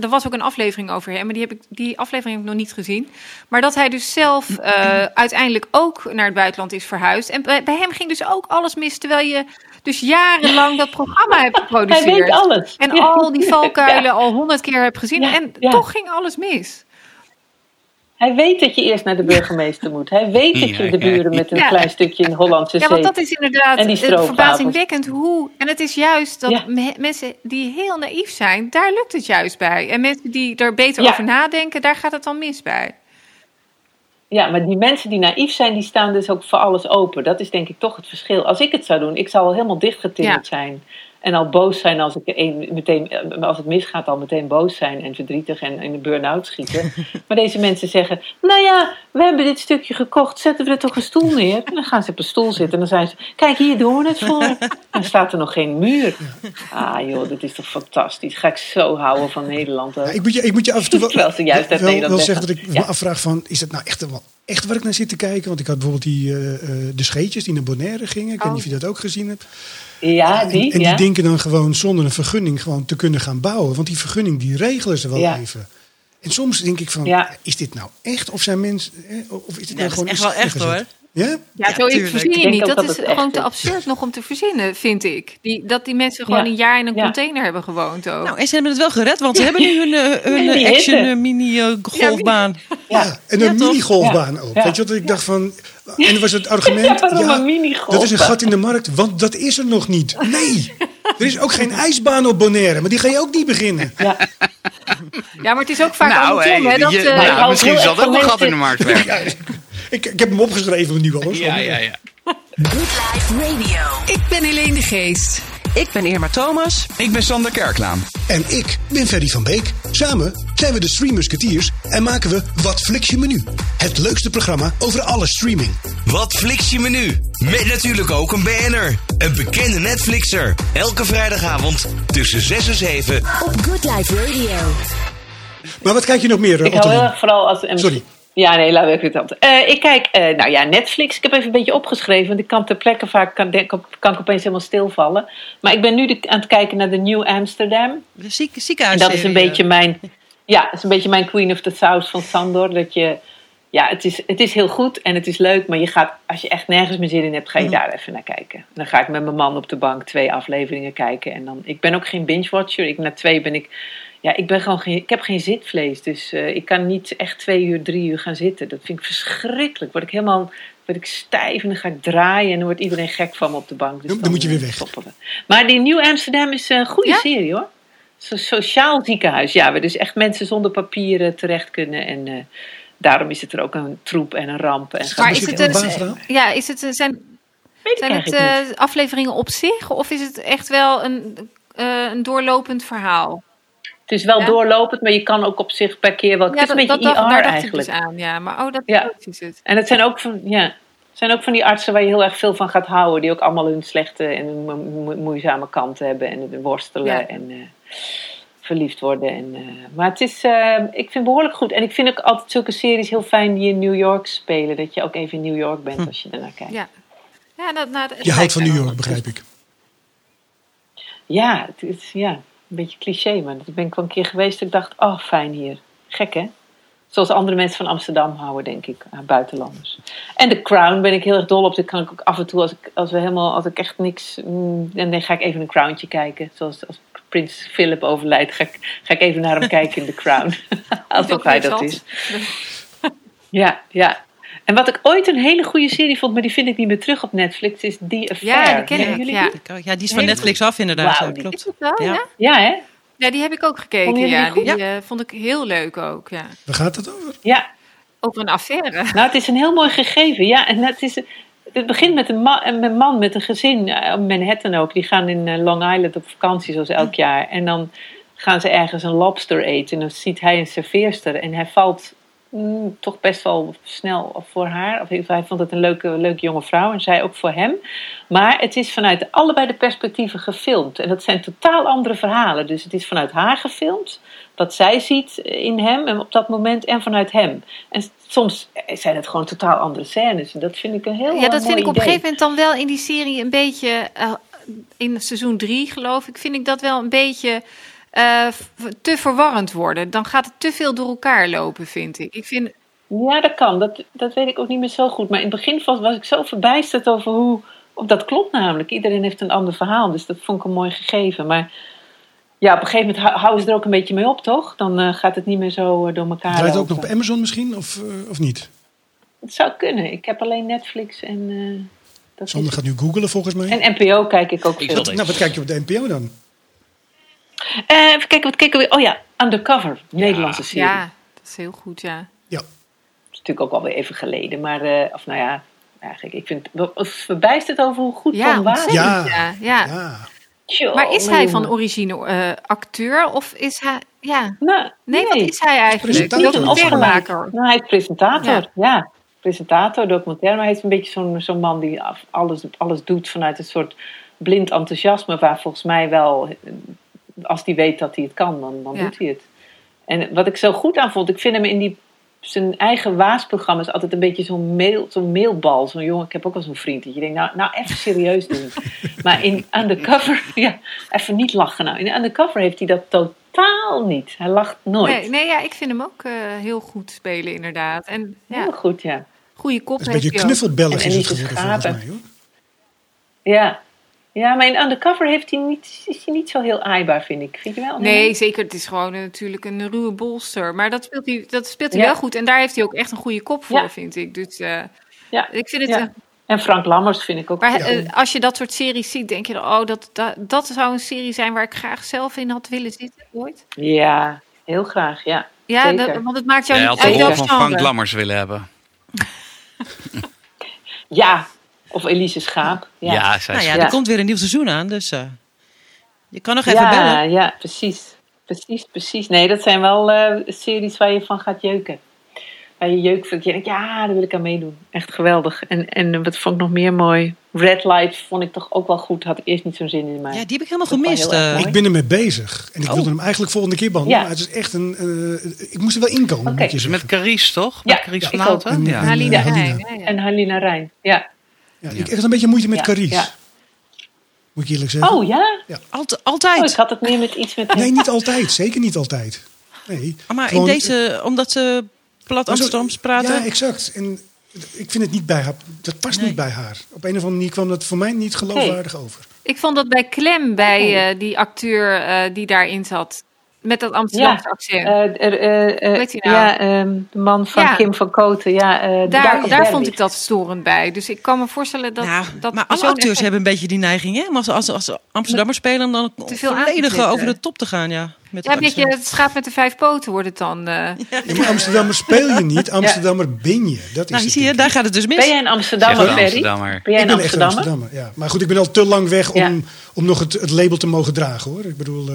Er was ook een aflevering over hem, maar die, heb ik, die aflevering heb ik nog niet gezien. Maar dat hij dus zelf uh, uiteindelijk ook naar het buitenland is verhuisd. En bij, bij, hem ging dus ook alles mis, terwijl je dus jarenlang dat programma hebt geproduceerd. Hij weet alles. En al die valkuilen ja. al honderd keer hebt gezien. Ja, en toch ging alles mis. Hij weet dat je eerst naar de burgemeester moet. Hij weet dat je de buren met een Ja. klein stukje in Hollandse Ja, want zee... dat is inderdaad En die verbazingwekkend hoe. En het is juist dat Ja. me- mensen die heel naïef zijn, daar lukt het juist bij. En mensen die er beter Ja. over nadenken, daar gaat het dan mis bij. Ja, maar die mensen die naïef zijn, die staan dus ook voor alles open. Dat is denk ik toch het verschil. Als ik het zou doen, ik zou al helemaal dichtgetimmerd zijn. En al boos zijn als, ik een, meteen, eh, als het misgaat, al meteen boos zijn en verdrietig en in de burn-out schieten. maar deze mensen zeggen, nou ja, we hebben dit stukje gekocht, zetten we er toch een stoel neer? En dan gaan ze op een stoel zitten en dan zijn ze, kijk hier doen we het voor. Dan staat er nog geen muur. Ah joh, dit is toch fantastisch. Ga ik zo houden van Nederland ook. Ja, ik, moet je, ik moet je af en toe wel, juist zeggen dat ik me afvraag van... is het nou echt, echt waar ik naar zit te kijken? Want ik had bijvoorbeeld die, eh, eh, de scheetjes die naar Bonaire gingen. Ik weet niet of je dat ook gezien hebt. Ja, En, die, en die ja. denken dan gewoon zonder een vergunning gewoon te kunnen gaan bouwen. Want die vergunning die regelen ze wel Ja. even. En soms denk ik van, Ja. is dit nou echt? Of zijn mensen... Of is dit Ja, nou dat gewoon is echt wel echt, hoor. Ja? Ja, Ja, zoiets verzin je niet. Dat dat is gewoon te is. absurd nog om te verzinnen, vind ik. Die, dat die mensen gewoon Ja. een jaar in een Ja. container hebben gewoond ook. Nou, en ze hebben het wel gered, want ze hebben nu hun, eh, hun eh, action eh, mini eh, golfbaan. Ja, en Ja, een minigolfbaan ook. Ja. Weet je wat ik dacht van... En was het argument... Ja, waarom een minigolfbaan? Dat is een gat in de markt, want dat is er nog niet. Nee, er is ook geen ijsbaan op Bonaire, maar die ga je ook niet beginnen. Ja. Ja, maar het is ook vaak Nou, andersom. hey, hè, dat, je- eh, nou, misschien zal dat ook een gat in de markt werken. Ik, ik heb hem opgeschreven nu al. Ja, ja, ja. Good Life Radio. Ik ben Helene de Geest. Ik ben Irma Thomas. Ik ben Sander Kerklaan. En ik ben Ferdy van Beek. Samen zijn we de Three Musketeers en maken we Wat Flix je menu. Het leukste programma over alle streaming. Wat fliks je menu? Met natuurlijk ook een BN'er. Een bekende Netflixer. Elke vrijdagavond tussen 6 en 7. Op Good Life Radio. Maar wat kijk je nog meer, eh, Ik hou heel erg vooral als... Sorry. Ja, nee, laat ik het dan. Eh, ik kijk, eh, nou ja, Netflix. Ik heb even een beetje opgeschreven, want ik kan ter plekke vaak kan, kan ik opeens helemaal stilvallen. Maar ik ben nu de- aan het kijken naar de New Amsterdam. De zieke, En ziekenhuis. dat is een beetje mijn, ja, dat is een beetje mijn Queen of the South van Sandor. Dat je, ja, het is, het is heel goed en het is leuk, maar je gaat, als je echt nergens meer zin in hebt, ga je daar even naar kijken. Dan ga ik met mijn man op de bank twee afleveringen kijken. En dan, ik ben ook geen binge-watcher. Ik, na twee ben ik, ja, ik ben gewoon geen, ik heb geen zitvlees. Dus eh, ik kan niet echt twee uur, drie uur gaan zitten. Dat vind ik verschrikkelijk. Word ik helemaal, word ik stijf en dan ga ik draaien en dan wordt iedereen gek van me op de bank. Dus Dan- dan moet je weer eh, weg. we. Maar die New Amsterdam is een goede Ja? serie hoor. Zo sociaal ziekenhuis. Ja, waar dus echt mensen zonder papieren terecht kunnen. En eh, daarom is het er ook een troep en een ramp. En Maar Is is het een ja, is het, een- zijn, zijn het eh, afleveringen op zich of is het echt wel een, eh, een doorlopend verhaal? Het is wel ja. doorlopend, maar je kan ook op zich per keer wat. het is een beetje dacht- IR daar dacht eigenlijk. ik dus aan. Ja, maar oh, dat, Ja. dat is het. En het zijn ook van, ja, zijn ook van die artsen waar je heel erg veel van gaat houden. Die ook allemaal hun slechte en hun mo- mo- moeizame kanten hebben. En het worstelen Ja. en eh, verliefd worden. En, eh, maar het is, eh, ik vind het behoorlijk goed. En ik vind ook altijd zulke series heel fijn die in New York spelen. Dat je ook even in New York bent als je ernaar kijkt. Ja. Ja, dat, nou, Je houdt van New. York, begrijp ik. Ja, het is ja, een beetje cliché, maar ik ben ik wel een keer geweest en ik dacht, oh fijn hier. Gek hè? Zoals andere mensen van Amsterdam houden, denk ik, aan buitenlanders. En The Crown ben ik heel erg dol op. Dat kan ik ook af en toe, als ik, als we helemaal, als ik echt niks. mm, dan ga ik even een Crowntje kijken. Zoals als Prins Philip overlijdt, ga ik, ga ik even naar hem kijken in The Crown. Alsof ook hij dat is. Ja, ja. En wat ik ooit een hele goede serie vond, maar die vind ik niet meer terug op Netflix, is The Affair. Ja, die ken Kennen ik. jullie Ja. die? Ja, die is van Netflix af inderdaad. Die- klopt. Is het wel? Ja. Ja. Ja. Ja, hè? die heb ik ook gekeken. Jullie Ja, die die eh, vond ik heel leuk ook. Ja. Waar gaat het over? Ja, Over een affaire. Nou, het is een heel mooi gegeven. Ja, en het, is, het begint met een, ma- een man met een gezin, eh, Manhattan ook. Die gaan in eh, Long Island op vakantie, zoals elk jaar. En dan gaan ze ergens een lobster eten. En dan ziet hij een serveerster. En hij valt mm, toch best wel snel voor haar. Of in hij vond het een leuke, leuke jonge vrouw. En zij ook voor hem. Maar het is vanuit allebei de perspectieven gefilmd. En dat zijn totaal andere verhalen. Dus het is vanuit haar gefilmd. Wat zij ziet in hem en op dat moment. En vanuit hem. En soms zijn het gewoon totaal andere scènes. En dat vind ik een heel Ja, dat mooi vind ik op een gegeven moment dan wel in die serie een beetje. eh, in seizoen drie, geloof ik, vind ik dat wel een beetje eh, te verwarrend worden. Dan gaat het te veel door elkaar lopen, vind ik. Ik vind. Ja, dat kan. Dat, dat weet ik ook niet meer zo goed. Maar in het begin was, was ik zo verbijsterd over hoe... Of dat klopt namelijk. Iedereen heeft een ander verhaal. Dus dat vond ik een mooi gegeven. Maar ja, op een gegeven moment hou- houden ze er ook een beetje mee op, toch? Dan eh, gaat het niet meer zo eh, door elkaar Draait het ook nog op Amazon misschien, of, of niet? Het zou kunnen. Ik heb alleen Netflix en... eh dat Sander is gaat nu googelen volgens mij. En NPO kijk ik ook veel. Wat, nou, wat kijk je op de NPO dan? Eh, even kijken, wat kijken we? Oh ja, Undercover. Nederlandse serie. Ja, dat is heel goed, ja. Ja, Dat is natuurlijk ook alweer even geleden. Maar, eh, of nou ja, eigenlijk, ik vind het verbijsterd over hoe goed Ja, Tom ontzettend, Ja. ja. ja. ja. Tjoh, Maar is hij van origine eh, acteur of is hij... Ja, Nou, nee, wat is hij eigenlijk? Documentairemaker. Nou, hij is presentator, Ja. ja. Presentator, documentaire. Maar hij is een beetje zo'n zo'n man die af- alles, alles doet vanuit een soort blind enthousiasme. Waar volgens mij wel, als hij weet dat hij het kan, dan, dan Ja. doet hij het. En wat ik zo goed aan vond, ik vind hem in die, zijn eigen waasprogramma's altijd een beetje zo'n mail, zo'n mailbal. Zo'n jongen, ik heb ook wel zo'n vriend. Dat je denkt, nou, nou even serieus doen. maar in Undercover, ja, even niet lachen nou. In Undercover heeft hij dat totaal niet. Hij lacht nooit. Nee, nee, ja, ik vind hem ook eh, heel goed spelen, inderdaad. En Heel goed, ja. goede kop een beetje heeft hij ook. knuffelbellig En is het Elise geworden volgens Schapen. mij hoor. Ja. Ja, maar in Undercover heeft hij niet, is hij niet zo heel aaibaar, vind ik. Vind je wel? Nee, zeker. Het is gewoon natuurlijk een ruwe bolster. Maar dat speelt hij, dat speelt hij Ja. wel goed. En daar heeft hij ook echt een goede kop voor, Ja. vind ik. Dus eh, Ja. ik vind het... Ja. En Frank Lammers vind ik ook maar goed. eh, als je dat soort series ziet, denk je... dan, Oh, dat, dat, dat zou een serie zijn waar ik graag zelf in had willen zitten ooit. Ja, heel graag, ja. Ja, dat- want het maakt jou niet had de uit rol van Frank. Lammers willen hebben. Ja, of Elise Schaap. Ja, Ja, zij Nou ja, Ja. er komt weer een nieuw seizoen aan, dus eh, je kan nog even ja, bellen. ja, precies. Precies, precies. Nee, dat zijn wel eh, series waar je van gaat jeuken. Waar je jeuk vindt. Je denkt, ja, daar wil ik aan meedoen. Echt geweldig. En, en wat vond ik nog meer mooi? Red Light vond ik toch ook wel goed. Had ik eerst niet zo'n zin in. Maar Ja, die heb ik helemaal gemist. eh. Ik ben ermee bezig. En ik Oh. wilde hem eigenlijk volgende keer behandelen. Ja. Maar het is echt een... eh, ik moest er wel inkomen, Oké. moet je Is het zeggen. met Carice, toch? Ja, met Carice ja? En- Ja. en- Halina Rijn. En Halina Rijn. Ja. Ja, ik heb echt een beetje moeite met Ja, Carice. ja. Moet ik eerlijk zeggen. Oh ja? Alt- Oh, altijd. ik had het meer met iets met... Nee, niet altijd. Zeker niet altijd. Nee. Ah, maar Gewoon- in deze, omdat ze plat Amsterdams praten. Ja, exact. En ik vind het niet bij haar. Dat past Nee. niet bij haar. Op een of andere manier kwam dat voor mij niet geloofwaardig over. Ik vond dat bij Clem, bij eh, die acteur eh, die daarin zat. Met dat Amsterdamse Ja, accent. Eh, er, eh, eh, hij nou? Ja, ehm, de man van Ja. Kim van Koten. Ja, eh, daar daar vond ik dat storend bij. Dus ik kan me voorstellen dat... Nou, dat maar alle acteurs hebben een beetje die neiging, hè? Maar als, als, als Amsterdammers spelen, dan Te veel volledig over de top te gaan, ja. Met Ja, beetje het schaap met de vijf poten wordt het dan. eh. Ja, maar Amsterdammer speel je niet, Amsterdammer ben je. Dat is Nou, het, zie je, daar gaat het dus mis. Ben jij een Amsterdammer, Ferry? Amsterdammer. Ben jij Ik een ben echt een Amsterdammer? Amsterdammer. Ja. Maar goed, ik ben al te lang weg om, Ja. om nog het, het label te mogen dragen hoor. Ik bedoel.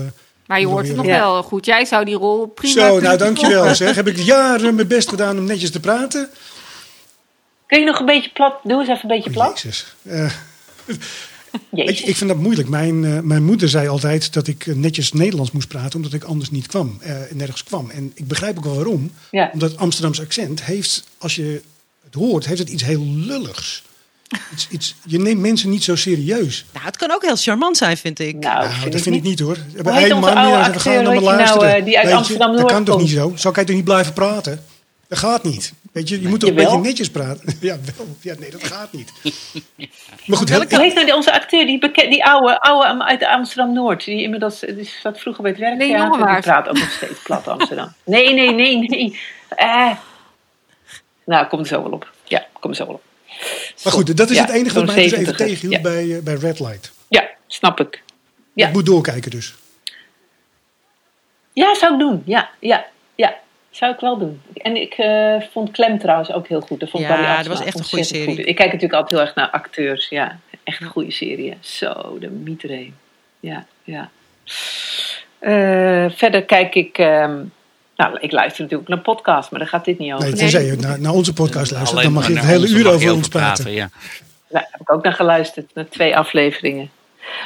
Maar je hoort het nog Ja. wel goed. Jij zou die rol prima zo, kunnen nou dankjewel zeg. Heb ik jaren mijn best gedaan om netjes te praten. Kun je nog een beetje plat? Doe eens even een beetje plat. Jezus. Eh, Jezus. je, ik vind dat moeilijk. Mijn, eh, mijn moeder zei altijd dat ik eh, netjes Nederlands moest praten, omdat ik anders niet kwam, eh, nergens kwam. En ik begrijp ook wel waarom. Ja. Omdat het Amsterdamse accent heeft, als je het hoort, heeft het iets heel lulligs. Iets, iets, je neemt mensen niet zo serieus. Nou, het kan ook heel charmant zijn, vind ik. Nou, Nou, vind dat ik vind ik niet. hoor. Onze man, oude ja, we gaan me je nou, luisteren. eh, die uit Weet je, Amsterdam-Noord Dat kan toch komt? niet zo? Zo kan je toch niet blijven praten? Dat gaat niet. Weet je, je moet toch een beetje netjes praten. Ja, wel. Ja, nee, dat gaat niet. Maar goed, Hoe heel, heet nou die, onze acteur, die, beke- die oude, oude uit Amsterdam-Noord? Die inmiddels die zat vroeger bij het Nee, werktheater. die praat ook nog steeds plat Amsterdam. Nee, nee, nee, nee. Eh. Nou, kom er zo wel op. Ja, kom er zo wel op. maar goed, dat is Ja, het enige wat mij dus even 70. tegenhield Ja. bij, eh, bij Red Light. Ja, snap ik. Ja. Ik moet doorkijken dus. Ja, zou ik doen. Ja, ja, ja. Zou ik wel doen. En ik eh, vond Clem trouwens ook heel goed. Dat vond ik Ja, Barry dat was echt een goede ontzettend serie. goed. Ik kijk natuurlijk altijd heel erg naar acteurs. Ja, echt een goede serie. Zo, de mietereen. Ja, ja. Eh, verder kijk ik... ehm, nou, ik luister natuurlijk naar podcasts, maar daar gaat dit niet over. Nee, tenzij je naar, naar onze podcast luistert, dan mag je het hele uur over ons praten. Ja. Daar heb ik ook naar geluisterd, naar twee afleveringen.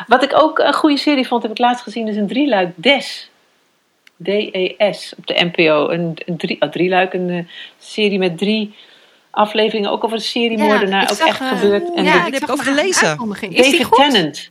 Wat ik ook een goede serie vond, heb ik laatst gezien, is een drieluik Des. D-E-S op de NPO. Een, een drie, oh, drieluik, een eh, serie met drie afleveringen. Ook over een seriemoordenaar, ik ook zag, echt eh, gebeurd. En ja, de- heb ik ik over gelezen. David goed? Tennant.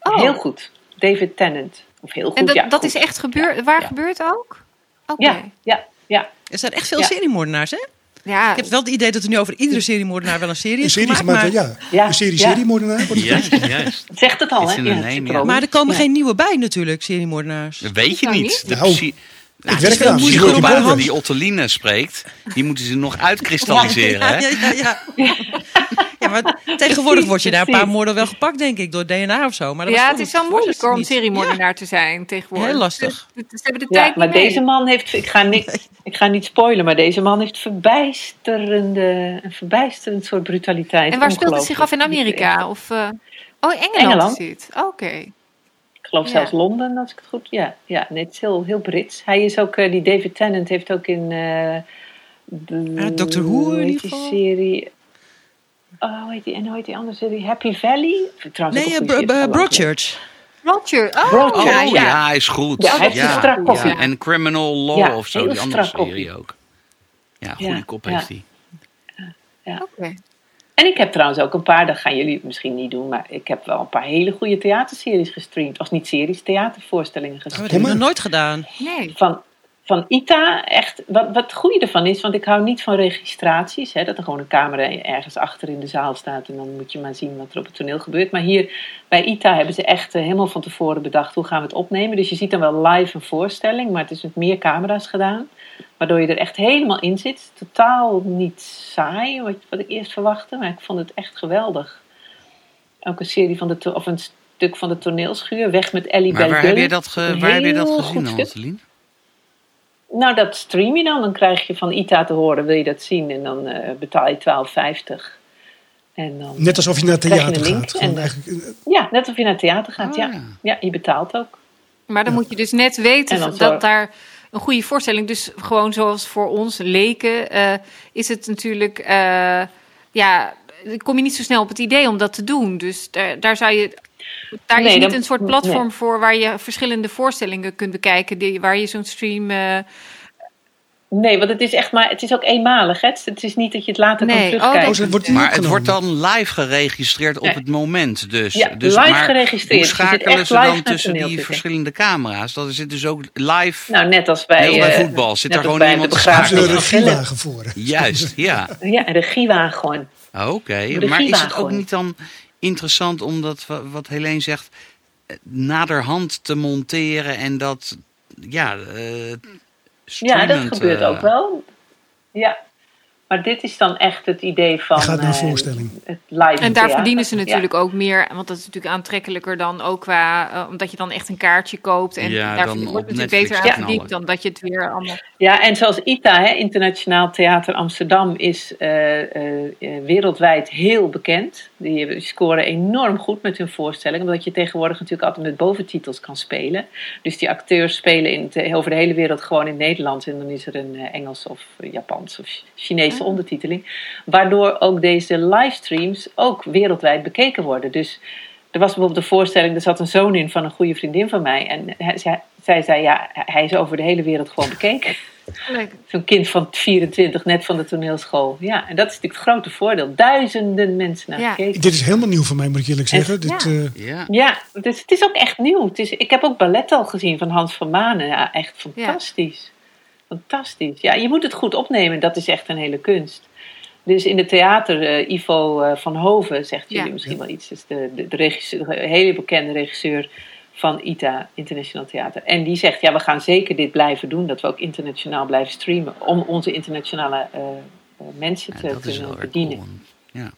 Oh. Heel goed. David Tennant. Of heel goed, En dat, ja. dat goed. is echt gebeurd? Waar Ja. gebeurt ook? Oké. Ja, ja, ja. Er zijn echt veel Ja. seriemoordenaars, hè? Ja, Ik heb wel het idee dat er nu over iedere seriemoordenaar wel een serie Een is serie gemaakt. gemaakt, maar, ja. Ja, Een serie ja. seriemoordenaar. het Juist, zegt het al, hè? Ja, ja. maar er komen Ja. geen nieuwe bij natuurlijk, seriemoordenaars. Dat weet je Nou, niet. De Nou, psy- Ik werk eraan. om aan Bouwman. die Ottoline spreekt, die moeten ze nog uitkristalliseren. Ja, hè? ja, ja, ja. ja, maar tegenwoordig word je daar een paar moorden wel gepakt, denk ik, door DNA of zo. Maar dat ja was het is wel moeilijk om niet. seriemoordenaar te zijn tegenwoordig. Heel lastig. Ze, ze hebben de Ja, tijd maar niet mee. deze man heeft, ik ga, niet, ik ga niet spoilen, maar deze man heeft verbijsterende, een verbijsterend soort brutaliteit. En waar speelt het zich af in. Amerika? Of, eh, oh, in Engeland, Engeland. is het. Oké. Ik geloof Ja. zelfs Londen, als ik het goed... Ja, ja nee, het is heel, heel Brits. Hij is ook, eh, die David Tennant heeft ook in... eh de, Ja, Doctor Who in ieder die geval. serie... Oh, hoe heet die, en hoe heet die andere serie? Happy Valley? Trouwens, Nee, ik. Broadchurch. Roger. Oh, Roger, ja, Oh ja. ja, hij is goed. Ja, hij heeft een strak kopje. ja. En Criminal Law Ja, of zo, die andere serie ook. Ja, goede Ja, kop ja. heeft hij. Oké. En ik heb trouwens ook een paar, dat gaan jullie misschien niet doen, maar ik heb wel een paar hele goede theaterseries gestreamd. Of niet series, theatervoorstellingen Oh, dat gestreamd. heb ik maar. nog nooit gedaan. Nee. Van, van ITA, echt, wat, wat het goede ervan is, want ik hou niet van registraties, hè, dat er gewoon een camera ergens achter in de zaal staat en dan moet je maar zien wat er op het toneel gebeurt. Maar hier bij ITA hebben ze echt eh, helemaal van tevoren bedacht hoe gaan we het opnemen. Dus je ziet dan wel live een voorstelling, maar het is met meer camera's gedaan. Waardoor je er echt helemaal in zit. Totaal niet saai, wat, wat ik eerst verwachtte. Maar ik vond het echt geweldig. Ook een serie van de, of een stuk van de toneelschuur. Weg met Ellie Maar waar heb je dat, ge- waar heb je dat gezien. Ottoline? Nou, dat stream je dan. Dan krijg je van ITA te horen, wil je dat zien? En dan eh, betaal je 12,50. En dan, Net alsof je naar je theater gaat. Gewoon en- eigenlijk, eh, ja, net of je naar het theater gaat. Ja. ja. ja, je betaalt ook. Maar dan moet je dus net weten dat zorg- daar een goede voorstelling, dus gewoon zoals voor ons leken, eh, is het natuurlijk, eh, ja, dan kom je niet zo snel op het idee om dat te doen. Dus daar, daar zou je, daar is niet dan- een soort platform nee. voor waar je verschillende voorstellingen kunt bekijken, die, waar je zo'n stream. eh, Nee, want het is echt maar, het is ook eenmalig. Hè? Het is niet dat je het later Nee, kan oh, terugkijken. Oh, het wordt niet Maar het wordt dan live geregistreerd op het moment dus. Ja, dus live maar geregistreerd. Hoe Je zit schakelen echt ze live dan tussen die verschillende camera's? Dat zit dus ook live. Nou, net als bij, Net als bij eh, voetbal. Zit er als gewoon bij iemand te een Gillen. regiewagen voor. Juist, ja. Ja, een regiewagen. Oké, Moet de maar is het ook niet dan interessant om dat, wa- wat Helene zegt, eh, naderhand te monteren en dat, ja, eh Ja, dat gebeurt eh, ook wel. Ja. Maar dit is dan echt het idee van gaat naar eh, voorstelling. het live en daar verdienen ze Ja. natuurlijk ook meer, want dat is natuurlijk aantrekkelijker dan ook qua, omdat je dan echt een kaartje koopt en Ja, daar wordt op natuurlijk beter aan verdiend dan dat je het weer allemaal. Ja, en zoals ITA, hè, Internationaal Theater Amsterdam, is eh, eh, eh, wereldwijd heel bekend. Die scoren enorm goed met hun voorstelling, omdat je tegenwoordig natuurlijk altijd met boventitels kan spelen. Dus die acteurs spelen in het- over de hele wereld gewoon in Nederlands en dan is er een eh, Engels of Japans of Chinese ondertiteling. Waardoor ook deze livestreams ook wereldwijd bekeken worden. Dus er was bijvoorbeeld een voorstelling, er zat een zoon in van een goede vriendin van mij. En hij, zij, zij zei, ja, hij is over de hele wereld gewoon bekeken. Zo'n kind van 24, net van de toneelschool. Ja, en dat is natuurlijk het grote voordeel. Duizenden mensen naar Ja. gekeken. Dit is helemaal nieuw voor mij, moet ik eerlijk zeggen. Dit, ja. eh, Ja, Ja, dus het is ook echt nieuw. Het is, ik heb ook ballet al gezien van Hans van Manen. Ja, echt fantastisch. Fantastisch. Ja, je moet het goed opnemen. Dat is echt een hele kunst. Dus in het theater, eh, Ivo eh, van Hoven, zegt jullie Ja. misschien wel iets. Dus de, de, de, regisseur, de hele bekende regisseur van ITA, Internationaal Theater. En die zegt, ja, we gaan zeker dit blijven doen. Dat we ook internationaal blijven streamen. Om onze internationale eh, eh, mensen Ja, te dat kunnen bedienen. cool. Ja.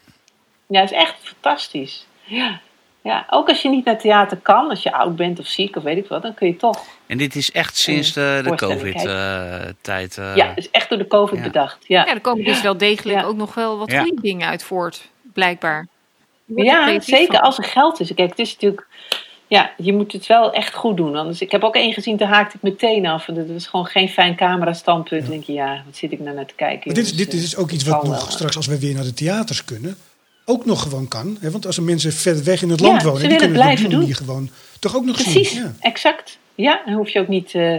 Ja, het is echt fantastisch. Ja. ja, ook als je niet naar theater kan, als je oud bent of ziek of weet ik wat, dan kun je toch. En dit is echt sinds de, de COVID-tijd. eh, ja, het is echt door de COVID ja. bedacht. Ja, Ja, er komen dus wel degelijk Ja. ook nog wel wat Ja. goede dingen uit voort, blijkbaar. Ja zeker van. als er geld is. Kijk, het is natuurlijk. Ja, je moet het wel echt goed doen. Anders, ik heb ook één gezien, daar haakte ik meteen af. En dat was gewoon geen fijn camera-standpunt. Dan denk je, ja, wat zit ik nou naar te kijken? maar dit, jongens? dit is Eh, ook iets het wat nog wel. straks, als we weer naar de theaters kunnen, ook nog gewoon kan. Hè? Want als er mensen verder weg in het Ja, land ze wonen, die kunnen het het op die blijven manier gewoon toch ook nog Precies, zien. Ja. exact. Ja, dan hoef je ook niet, eh,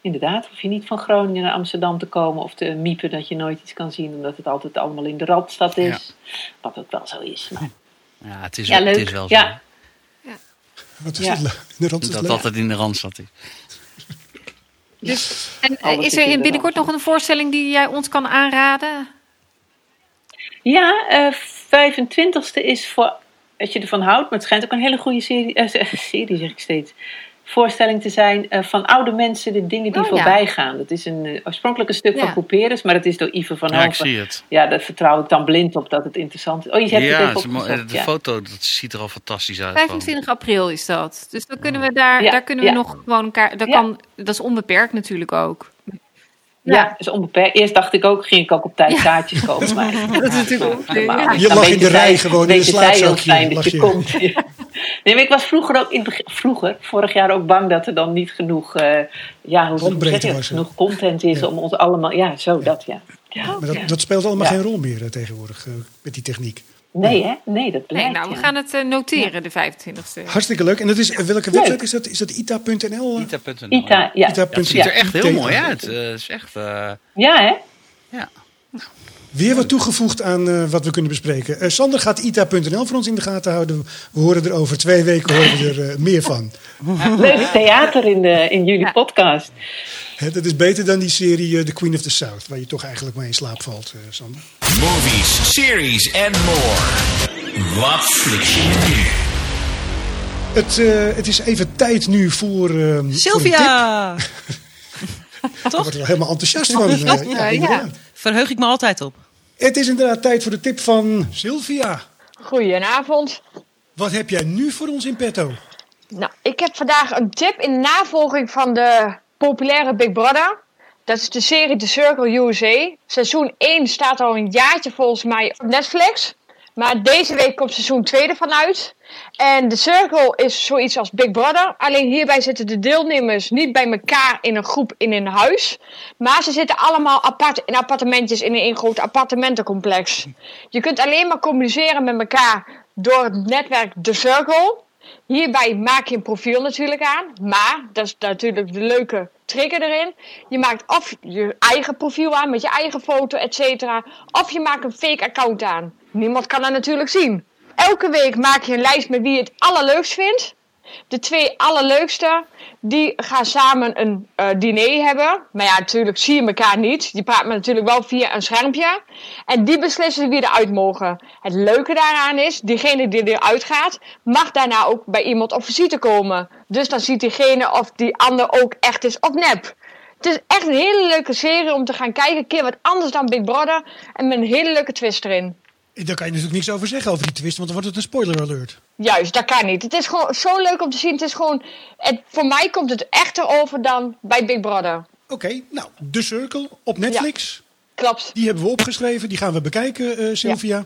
inderdaad, hoef je niet van Groningen naar Amsterdam te komen of te miepen dat je nooit iets kan zien, omdat het altijd allemaal in de Radstad is. Wat ook wel zo is. Maar, ja, het is, ja, het is wel zo. Ja. Wat is Ja. het? le- De Randstad Dat leuk. altijd in de Randstad is. Dus, en eh, Alles is is er binnenkort nog een voorstelling die jij ons kan aanraden? Ja, eh 25e is voor, als je ervan houdt, maar het schijnt ook een hele goede serie, eh, serie zeg ik steeds, voorstelling te zijn eh, van oude mensen, de dingen die Oh, ja. voorbij gaan. Dat is een eh, oorspronkelijk een stuk Ja. van Couperus, maar dat is door Ivo van Ja, ik Hoven. zie het. Ja, daar vertrouw ik dan blind op dat het interessant is. Oh, je hebt Ja, het even opgezocht, de ja. foto dat ziet er al fantastisch uit. gewoon. 25 april is dat. Dus dan kunnen we daar, Ja, daar kunnen we ja. nog gewoon elkaar. Dat, Ja. kan, dat is onbeperkt natuurlijk ook. Ja, dat is onbeperkt. Eerst dacht ik ook, ging ik ook op tijd Ja. kaartjes kopen. Maar, Dat is natuurlijk ook-. Je lag in de rij gewoon in een heel slaapzakje, fijn dat lag je je. komt. Ja. Nee, maar ik was vroeger ook, in vroeger, vorig jaar ook bang dat er dan niet genoeg, eh, ja, hoe zeg je dat? genoeg content is Ja. om ons allemaal, ja, zo dat ja. ja. Maar dat, dat speelt allemaal Ja. geen rol meer eh, tegenwoordig eh, met die techniek. Nee, hè? Nee, dat blijkt. Nee, nou, we ja. gaan het noteren, de 25e. Hartstikke leuk. En dat is, welke Leuk. website is dat? Is dat ita.nl? Ita.nl. Ita, ja. Ita. Ja, het ziet er echt heel mooi uit. Het is echt... eh, Ja, hè? ja. Weer wat toegevoegd aan eh, wat we kunnen bespreken. Eh, Sander gaat ita.nl voor ons in de gaten houden. We horen er over twee weken horen we er eh, meer van. Leuk theater in, de, in jullie Ja. podcast. Hè, dat is beter dan die serie The Queen of the South, waar je toch eigenlijk maar in slaap valt, eh, Sander. Movies, series and more. Wat fliks je nu? Het, eh, het is even tijd nu voor. voor een tip. Sylvia! Word ik wel helemaal enthousiast van. ja, ja. inderdaad. Verheug ik me altijd op. Het is inderdaad tijd voor de tip van Sylvia. Goedenavond. Wat heb jij nu voor ons in petto? Nou, ik heb vandaag een tip in navolging van de populaire Big Brother. Dat is de serie The Circle USA. Seizoen 1 staat al een jaartje volgens mij op Netflix. Maar deze week komt seizoen 2 ervan uit. En The Circle is zoiets als Big Brother. Alleen hierbij zitten de deelnemers niet bij elkaar in een groep in een huis. Maar ze zitten allemaal apart in appartementjes in een groot appartementencomplex. Je kunt alleen maar communiceren met elkaar door het netwerk The Circle. Hierbij maak je een profiel natuurlijk aan. Maar, dat is natuurlijk de leuke trigger erin. Je maakt of je eigen profiel aan met je eigen foto, et. Of je maakt een fake account aan. Niemand kan dat natuurlijk zien. Elke week maak je een lijst met wie je het allerleukst vindt. De twee allerleukste, die gaan samen een eh, diner hebben. Maar ja, natuurlijk zie je elkaar niet. Praat me natuurlijk wel via een schermpje. En die beslissen wie eruit mogen. Het leuke daaraan is, diegene die eruit gaat, mag daarna ook bij iemand op visite komen. Dus dan ziet diegene of die ander ook echt is of nep. Het is echt een hele leuke serie om te gaan kijken. Een keer wat anders dan Big Brother. En met een hele leuke twist erin. Daar kan je natuurlijk niks over zeggen over die twist, want dan wordt het een spoiler alert. Juist, dat kan niet. Het is gewoon zo leuk om te zien. Het is gewoon, het, voor mij komt het echter over dan bij Big Brother. Oké, nou, The Circle op Netflix. Klopt. Die hebben we opgeschreven, die gaan we bekijken, eh, Sylvia.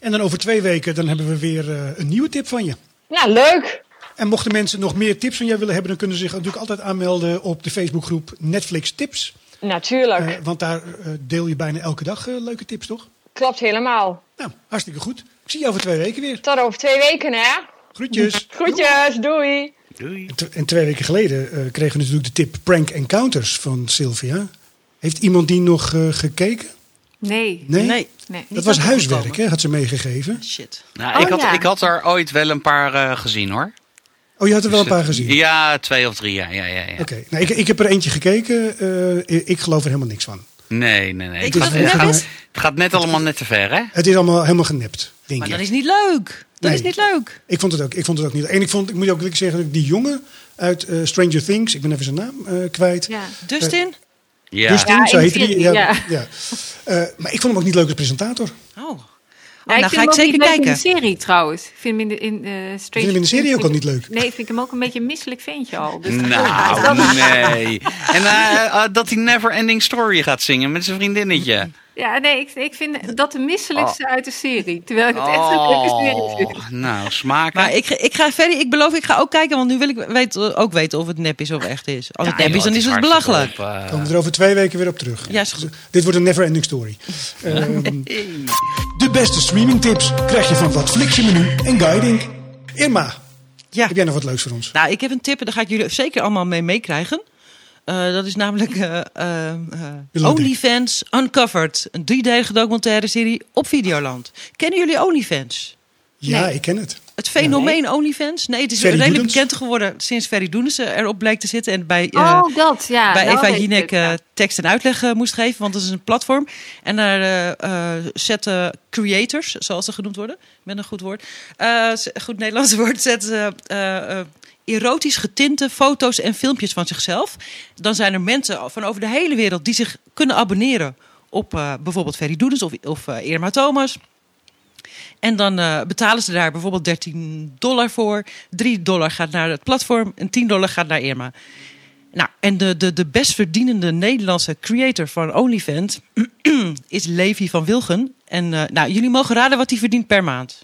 En dan over twee weken dan hebben we weer eh, een nieuwe tip van je. Nou, leuk. En mochten mensen nog meer tips van jou willen hebben, dan kunnen ze zich natuurlijk altijd aanmelden op de Facebookgroep Netflix Tips. Natuurlijk. Eh, want daar deel je bijna elke dag leuke tips, toch? Klopt helemaal. Nou, hartstikke goed. Ik zie jou over twee weken weer. Tot over twee weken, hè? Groetjes. Groetjes, doei. Doei. En twee weken geleden eh, kregen we natuurlijk de tip Prank Encounters van Sylvia. Heeft iemand die nog eh, gekeken? Nee. Nee? Nee. nee. Dat was huiswerk, hè? Had ze meegegeven. Shit. Nou, Oh, ik, had, ja. ik had er ooit wel een paar eh, gezien hoor. Oh, je had er wel een paar gezien? Ja, twee of drie, ja. ja, ja, ja. Oké, nou, ik, ik heb er eentje gekeken. eh, ik geloof er helemaal niks van. Nee, nee, nee. Ik Het, gaat, het gaat, is? het gaat net allemaal net te ver, hè? Het is allemaal helemaal genept, denk Maar ik. dat is niet leuk. Dat Nee. is niet leuk. Ik vond het ook, ik vond het ook niet. En ik, vond, ik moet ook eerlijk zeggen, dat ik die jongen uit eh, Stranger Things, ik ben even zijn naam eh, kwijt. Ja. Dustin? Ja. Dustin, Ja, zo heette die. serie, Ja, ja. ja. Eh, maar ik vond hem ook niet leuk als presentator. Oh. Ja, Oh, ik nou vind ga ik hem ook zeker niet leuk kijken. in de serie trouwens. Ik vind hem in de, in, eh Stranger Vind je hem in de serie ook al vind niet ik- leuk? Nee, vind ik hem ook een beetje een misselijk ventje al. Dus Nou, nee. En eh, dat hij Never Ending Story gaat zingen met zijn vriendinnetje. Ja, nee, ik, ik vind dat de misselijkste uit de serie. Terwijl ik het echt een leuke serie vind. Oh, nou, smaak. Maar ik, ga- ik ga verder. Ik beloof, ik ga ook kijken. Want nu wil ik weet, ook weten of het nep is of echt is. Als het nep is, dan is het belachelijk. Komen we er over twee weken weer op terug. Ja, is goed. Dit wordt een never ending story. Ehm, de beste streamingtips krijg je van Wat Flix je menu en Guiding. Irma, Ja. heb jij nog wat leuks voor ons? Nou, ik heb een tip en daar ga ik jullie zeker allemaal mee meekrijgen. Eh, dat is namelijk eh, eh, eh, OnlyFans Uncovered. Een driedelige documentaire serie op Videoland. Kennen jullie OnlyFans? Ja, Nee. ik ken het. Het Het fenomeen OnlyFans? Nee, het is Ferry redelijk Doedens? bekend geworden sinds Ferry Doedens eh, erop bleek te zitten. En bij, eh, oh, dat, ja. bij nou Eva Jinek het, ja. eh, tekst en uitleg eh, moest geven. Want dat is een platform. En daar zetten creators, zoals ze genoemd worden, met een goed woord, eh, goed Nederlands woord, zetten ze eh, eh, erotisch getinte foto's en filmpjes van zichzelf. Dan zijn er mensen van over de hele wereld die zich kunnen abonneren op eh, bijvoorbeeld Ferry Doedens of, of Irma Thomas. En dan eh, betalen ze daar bijvoorbeeld 13 dollar voor. 3 dollar gaat naar het platform en 10 dollar gaat naar Irma. Nou, en de, de, de best verdienende Nederlandse creator van OnlyFans is Levi van Wilgen. En eh, nou, jullie mogen raden wat hij verdient per maand.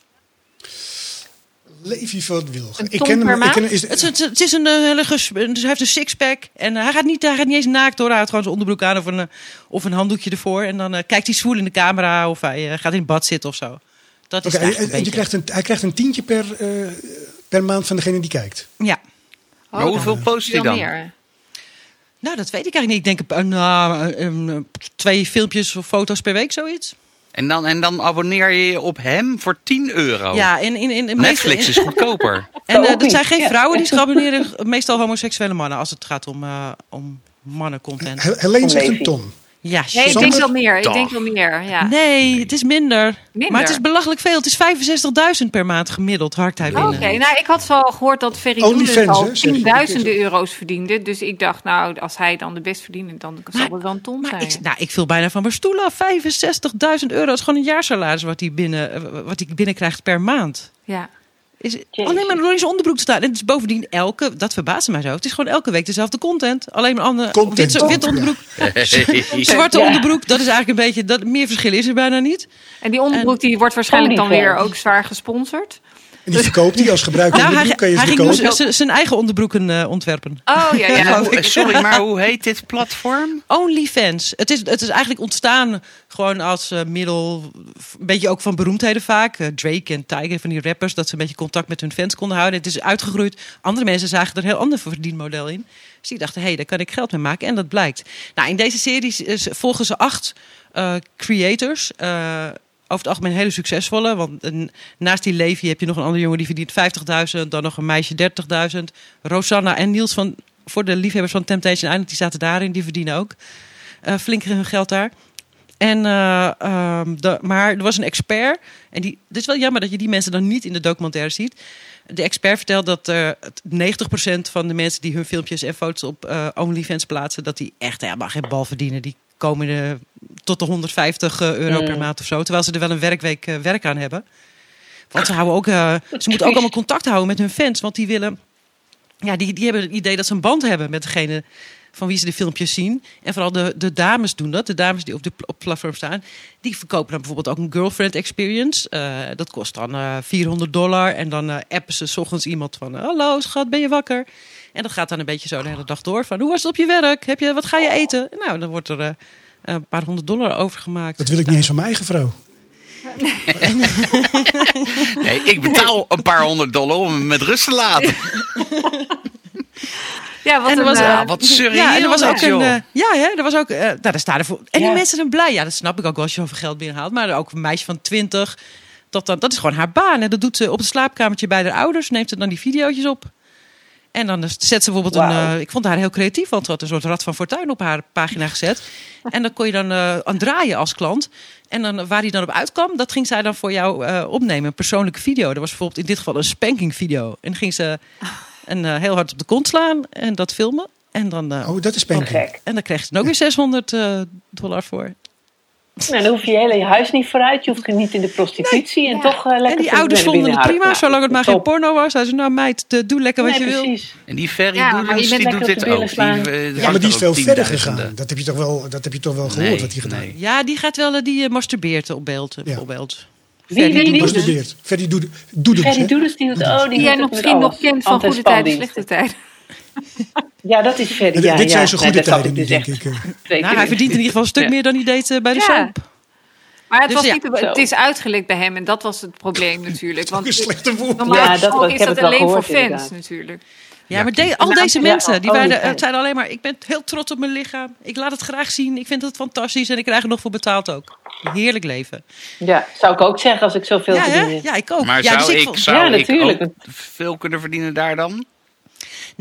Levi van Wilgen. Ik ken hem. Ik maand? ken, is, Het, is- het, het is een eh, hele dus hij heeft een sixpack en hij, gaat niet, hij gaat niet eens naakt hoor. Hij houdt gewoon zijn onderbroek aan of een, of een handdoekje ervoor. En dan eh, kijkt hij zwoel in de camera of hij gaat in bad zitten of zo. Dat is en- een je krijgt een, hij krijgt een tientje per, eh, per maand van degene die kijkt. Ja. Oh, Maar hoeveel dan post hij veel dan? meer. Nou, dat weet ik eigenlijk niet. Ik denk uh, nou, eh, eh, twee filmpjes of foto's per week, zoiets. En dan, en dan abonneer je je op hem voor 10 euro. Ja, in, in, in, in Netflix is goedkoper. En eh, Ook dat zijn geen vrouwen die zich abonneren, meestal homoseksuele mannen, als het gaat om, eh om mannencontent. He- Helene zegt een ton. Ja, Nee, ik shit. denk wel meer. Ik denk wel meer, ja. Nee, het is minder. Minder? Maar het is belachelijk veel. Het is 65.000 per maand gemiddeld harkt hij Oké, nou ik had wel gehoord dat Ferry Doedens al tienduizenden euro's verdiende. Dus ik dacht, nou, als hij dan de best verdient, dan zal het wel een ton Maar zijn. ik, nou, ik viel bijna van mijn stoel af. 65.000 euro is gewoon een jaarsalaris wat hij binnen, eh, wat hij binnenkrijgt per maand. Ja. Is alleen maar door in zijn onderbroek te staan. En het is bovendien elke, dat verbaasde mij zo. Het is gewoon elke week dezelfde content. Alleen maar andere Content. wit, wit onderbroek, zwarte Ja. onderbroek. Dat is eigenlijk een beetje, dat, meer verschil is er bijna niet. En die onderbroek die wordt waarschijnlijk dan weer ook zwaar gesponsord. En die verkoopt hij als gebruiker Nou, hij, onderbroek. Kan je hij ging dus zijn eigen onderbroeken eh, ontwerpen. Oh ja, ja. Hoe- sorry, maar hoe heet dit platform? OnlyFans. Het is, het is eigenlijk ontstaan gewoon als eh, middel, een beetje ook van beroemdheden vaak. Eh, Drake en Tiger, van die rappers, dat ze een beetje contact met hun fans konden houden. Het is uitgegroeid. Andere mensen zagen er een heel ander verdienmodel in. Dus die dachten, hé, hey, daar kan ik geld mee maken. En dat blijkt. Nou, in deze serie is- volgen ze acht eh, creators. Over het algemeen hele succesvolle. Want eh, naast die Levi heb je nog een andere jongen die verdient 50.000. Dan nog een meisje 30.000. Rosanna en Niels van, voor de liefhebbers van Temptation Island, die zaten daarin. Die verdienen ook eh, flink hun geld daar. En, eh, ehm, de, maar er was een expert. En die, het is wel jammer dat je die mensen dan niet in de documentaire ziet. De expert vertelt dat eh, het 90% van de mensen die hun filmpjes en foto's op OnlyFans plaatsen, dat die echt helemaal geen bal verdienen. Die komen eh, tot de 150 euro per Mm. maand of zo. Terwijl ze er wel een werkweek eh, werk aan hebben. Want ze, houden ook, eh, ze moeten ook allemaal contact houden met hun fans. Want die willen. Ja, die, die hebben het idee dat ze een band hebben met degene van wie ze de filmpjes zien. En vooral de, de dames doen dat. De dames die op de op platform staan. Die verkopen dan bijvoorbeeld ook een girlfriend experience. Eh, dat kost dan eh 400 dollar. En dan eh, appen ze 's ochtends iemand van... Hallo schat, ben je wakker? En dat gaat dan een beetje zo de hele dag door. Van, hoe was het op je werk? Heb je, wat ga je eten? Nou, dan wordt er eh, een paar honderd dollar overgemaakt. Dat wil ik niet eens van mijn eigen vrouw. Nee, ik betaal een paar honderd dollar om hem met rust te laten. Ja, wat En er was- eh, Ja, wat surreal Ja, en er was ook een. eh, ja, hè, er was ook. nou, daar staan er voor. En die Ja. mensen zijn blij. Ja, dat snap ik ook wel als je zoveel geld binnenhaalt. Maar ook een meisje van 20. Dat, dan, dat is gewoon haar baan. En dat doet ze op het slaapkamertje bij haar ouders. Neemt ze dan die video's op. En dan zet ze bijvoorbeeld een. Eh, ik vond haar heel creatief, want ze had een soort rad van fortuin op haar pagina gezet. En dan kon je dan eh, aan draaien als klant. En dan, waar die dan op uitkwam, dat ging zij dan voor jou eh, opnemen. Een persoonlijke video. Dat was bijvoorbeeld in dit geval een spanking video. En dan ging ze een, eh, heel hard op de kont slaan en dat filmen. En dan, eh, Oh, dat is spanking. en dan kreeg ze dan ook weer 600 eh, dollar voor. Nou, dan hoef je je hele huis niet vooruit. Je hoeft niet in de prostitutie. En Ja. toch eh, lekker En die ouders vonden het prima, zolang het maar geen porno was. Hij zei, nou meid, de- doe lekker wat Nee, je wil. precies. En die Ferry Ja, bent die doet dit ook. Die, eh, Ja, maar die is veel verder gegaan. Dat heb je toch wel, dat heb je toch wel gehoord Nee, wat hij gedaan nee. heeft. Ja, die gaat wel, eh, die eh, masturbeert op beeld, eh, bijvoorbeeld. Wie, wie, wie? Masturbeert. Ferdy doet doet Ferry Doedens, die doet... Oh, die die jij nog misschien nog kent van goede tijden, slechte tijden. Ja, dat is. En Ja, dit ja. zijn Nee, goede tijden nu, dus denk ik. eh. Nou, hij verdient in ieder geval een stuk Ja. meer dan hij deed eh, bij de Ja. soap. Maar het, Dus was ja. niet, het Zo. is uitgelekt bij hem en dat was het probleem natuurlijk. Ook een Want slechte woord. normaal Ja, dat was- is dat alleen voor fans inderdaad. natuurlijk. Ja, maar de- al deze mensen, die oh, waren, ja. eh, zeiden alleen maar... ik ben heel trots op mijn lichaam. Ik laat het graag zien. Ik vind het fantastisch. En ik krijg er nog voor betaald ook. Heerlijk leven. Ja, zou ik ook zeggen als ik zoveel Ja, verdien. ja, ik ook. Maar ja, zou, dus ik, vond- zou Ja, ik ook veel kunnen verdienen daar dan?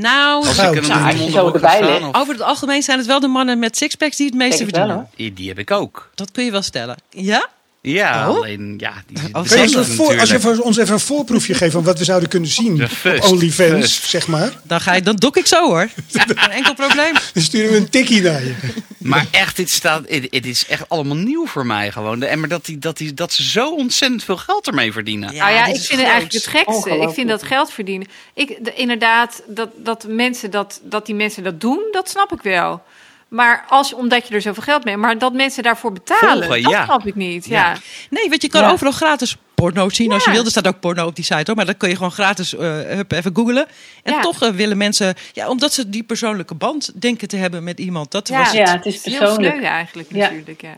Nou, Als ik een Nou, als zo erbij staan, over het algemeen zijn het wel de mannen met sixpacks die het meeste wel, verdienen. die heb ik ook. Dat kun je wel stellen. Ja? Ja, Oh? alleen ja, die, die Kun je ons dat een voor- als je voor ons even een voorproefje geeft van wat we zouden kunnen zien op first, OnlyFans, first. zeg maar. Dan, ga je, dan dok ik zo hoor. Geen enkel probleem. Dan sturen we een tikkie naar je. Maar echt, dit, staat, dit is echt allemaal nieuw voor mij gewoon. En maar dat, die, dat, die, dat ze zo ontzettend veel geld ermee verdienen. Ja, ja, ik vind het eigenlijk het gekste. Ik vind dat geld verdienen. Ik, de- inderdaad, dat, dat, mensen dat, dat die mensen dat doen, dat snap ik wel. Maar als, omdat je er zoveel geld mee hebt, maar dat mensen daarvoor betalen, Volgen, dat ja. snap ik niet. Ja. Nee, want je kan Ja. overal gratis porno zien als je wil. Er staat ook porno op die site hoor. Maar dat kun je gewoon gratis eh, hup, even googlen. En Ja. toch eh, willen mensen, ja, omdat ze die persoonlijke band denken te hebben met iemand. Dat Ja. was Ja, het is heel persoonlijk. sneu eigenlijk Ja. natuurlijk. Ja.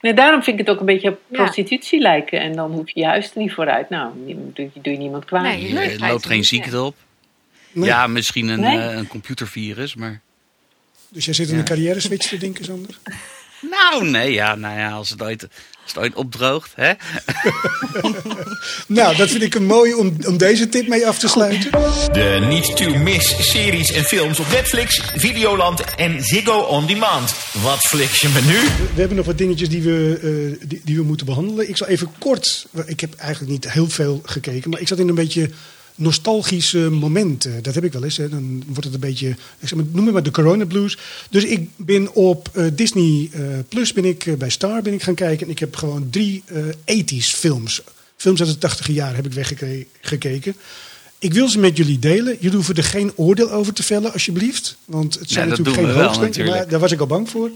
Nee, daarom vind ik het ook een beetje op prostitutie lijken. En dan hoef je je huis er niet vooruit. Nou, doe, doe je niemand kwaad. Nee. Je Nee, loopt geen ziekte op. Nee. Ja, misschien een, Nee. eh, een computervirus, maar... Dus jij zit in een carrière switch te denken, Sander? Nou, nee, ja, nou ja, als het ooit, als het ooit opdroogt, hè? Nou, dat vind ik een mooi om, om deze tip mee af te sluiten. De niet to miss series en films op Netflix, Videoland en Ziggo On Demand. Wat fliks je me nu? We hebben nog wat dingetjes die we, eh, die, die we moeten behandelen. Ik zal even kort, ik heb eigenlijk niet heel veel gekeken, maar ik zat in een beetje nostalgisch eh, moment. Eh, dat heb ik wel eens. Hè. Dan wordt het een beetje, ik zeg maar, noem het maar de corona blues. Dus ik ben op eh, Disney eh, Plus, ben ik, eh, bij Star ben ik gaan kijken. En ik heb gewoon drie eh 80s films, films uit de tachtige jaren heb ik weggekeken. Ik wil ze met jullie delen. Jullie hoeven er geen oordeel over te vellen, alsjeblieft. Want het zijn Ja, natuurlijk geen hoogsten. natuurlijk. Maar daar was ik al bang voor.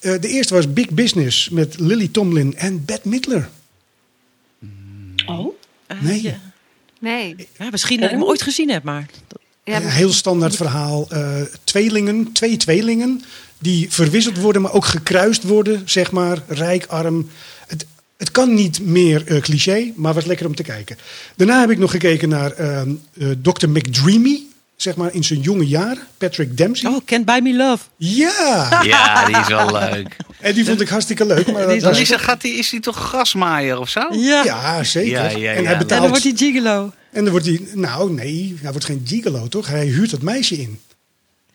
Eh, de eerste was Big Business met Lily Tomlin en Bette Midler. Oh, Nee. ja. Nee. Ja, misschien dat ik hem ooit gezien heb, maar... Ja, Een heel standaard verhaal. Eh, tweelingen, twee tweelingen die verwisseld worden, maar ook gekruist worden, zeg maar. Rijk, arm. Het, het kan niet meer eh, cliché, maar was lekker om te kijken. Daarna heb ik nog gekeken naar ehm eh, Dr. McDreamy, zeg maar in zijn jonge jaren. Patrick Dempsey. Oh, Can't Buy Me Love. Ja! Ja, die is wel leuk. En die vond ik hartstikke leuk. Maar dat was- is, hij- gaat die, is die toch grasmaaier of zo? Ja. ja, zeker. Ja, ja, ja. En hij En dan wordt hij gigolo. En dan wordt hij, nou nee, hij wordt geen gigolo toch? Hij huurt dat meisje in.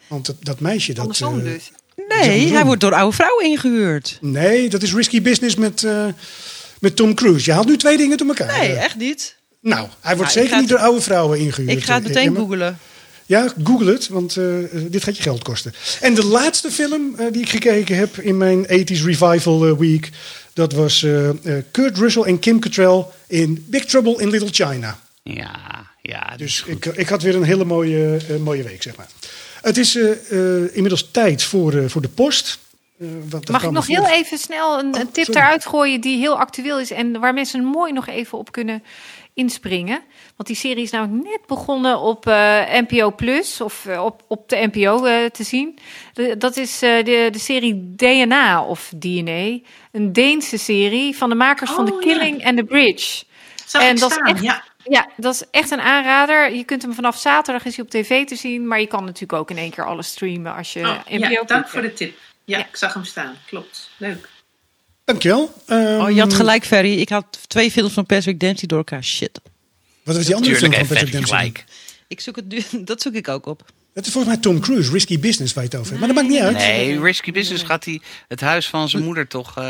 Want dat, dat meisje dat. andersom eh, dus. Nee, hij wordt door oude vrouwen ingehuurd. Nee, dat is risky business met, eh, met Tom Cruise. Je haalt nu twee dingen door elkaar. Nee, echt niet. Nou, hij wordt Nou, zeker niet het- door oude vrouwen ingehuurd. Ik ga het eh, meteen googelen. Ja, google het, want eh, eh, dit gaat je geld kosten. En de laatste film eh, die ik gekeken heb in mijn 80s Revival Week... dat was eh, eh, Kurt Russell en Kim Cattrall in Big Trouble in Little China. Ja, ja. Dus ik, ik had weer een hele mooie, mooie week, zeg maar. Het is eh, eh, inmiddels tijd voor, eh, voor de post. Eh, Mag ik nog heel even snel een, een Oh, tip sorry. eruit gooien die heel actueel is en waar mensen mooi nog even op kunnen inspringen? Want die serie is namelijk net begonnen op eh, NPO Plus of eh, op, op de NPO eh, te zien. De- dat is de, de serie DNA of DNA, een Deense serie van de makers van The Oh, ja. Killing and the Bridge. Zag En dat is staan, echt- ja. Ja, dat is echt een aanrader. Je kunt hem vanaf zaterdag is hij op tv te zien, maar je kan natuurlijk ook in één keer alles streamen als je Oh, NPO ja, dank voor de tip. Ja, Ja. ik zag hem staan. Klopt. Leuk. Dankjewel. Ehm, Oh, je had gelijk, Ferry. Ik had twee films van Patrick Dempsey door elkaar. Shit. Wat was die andere film van Patrick Dempsey? gelijk. Ik zoek het nu, dat zoek ik ook op. Dat is volgens mij Tom Cruise, Risky Business, waar je het over hebt. Maar dat maakt niet uit. Nee, Risky Business gaat hij het huis van zijn moeder toch, eh,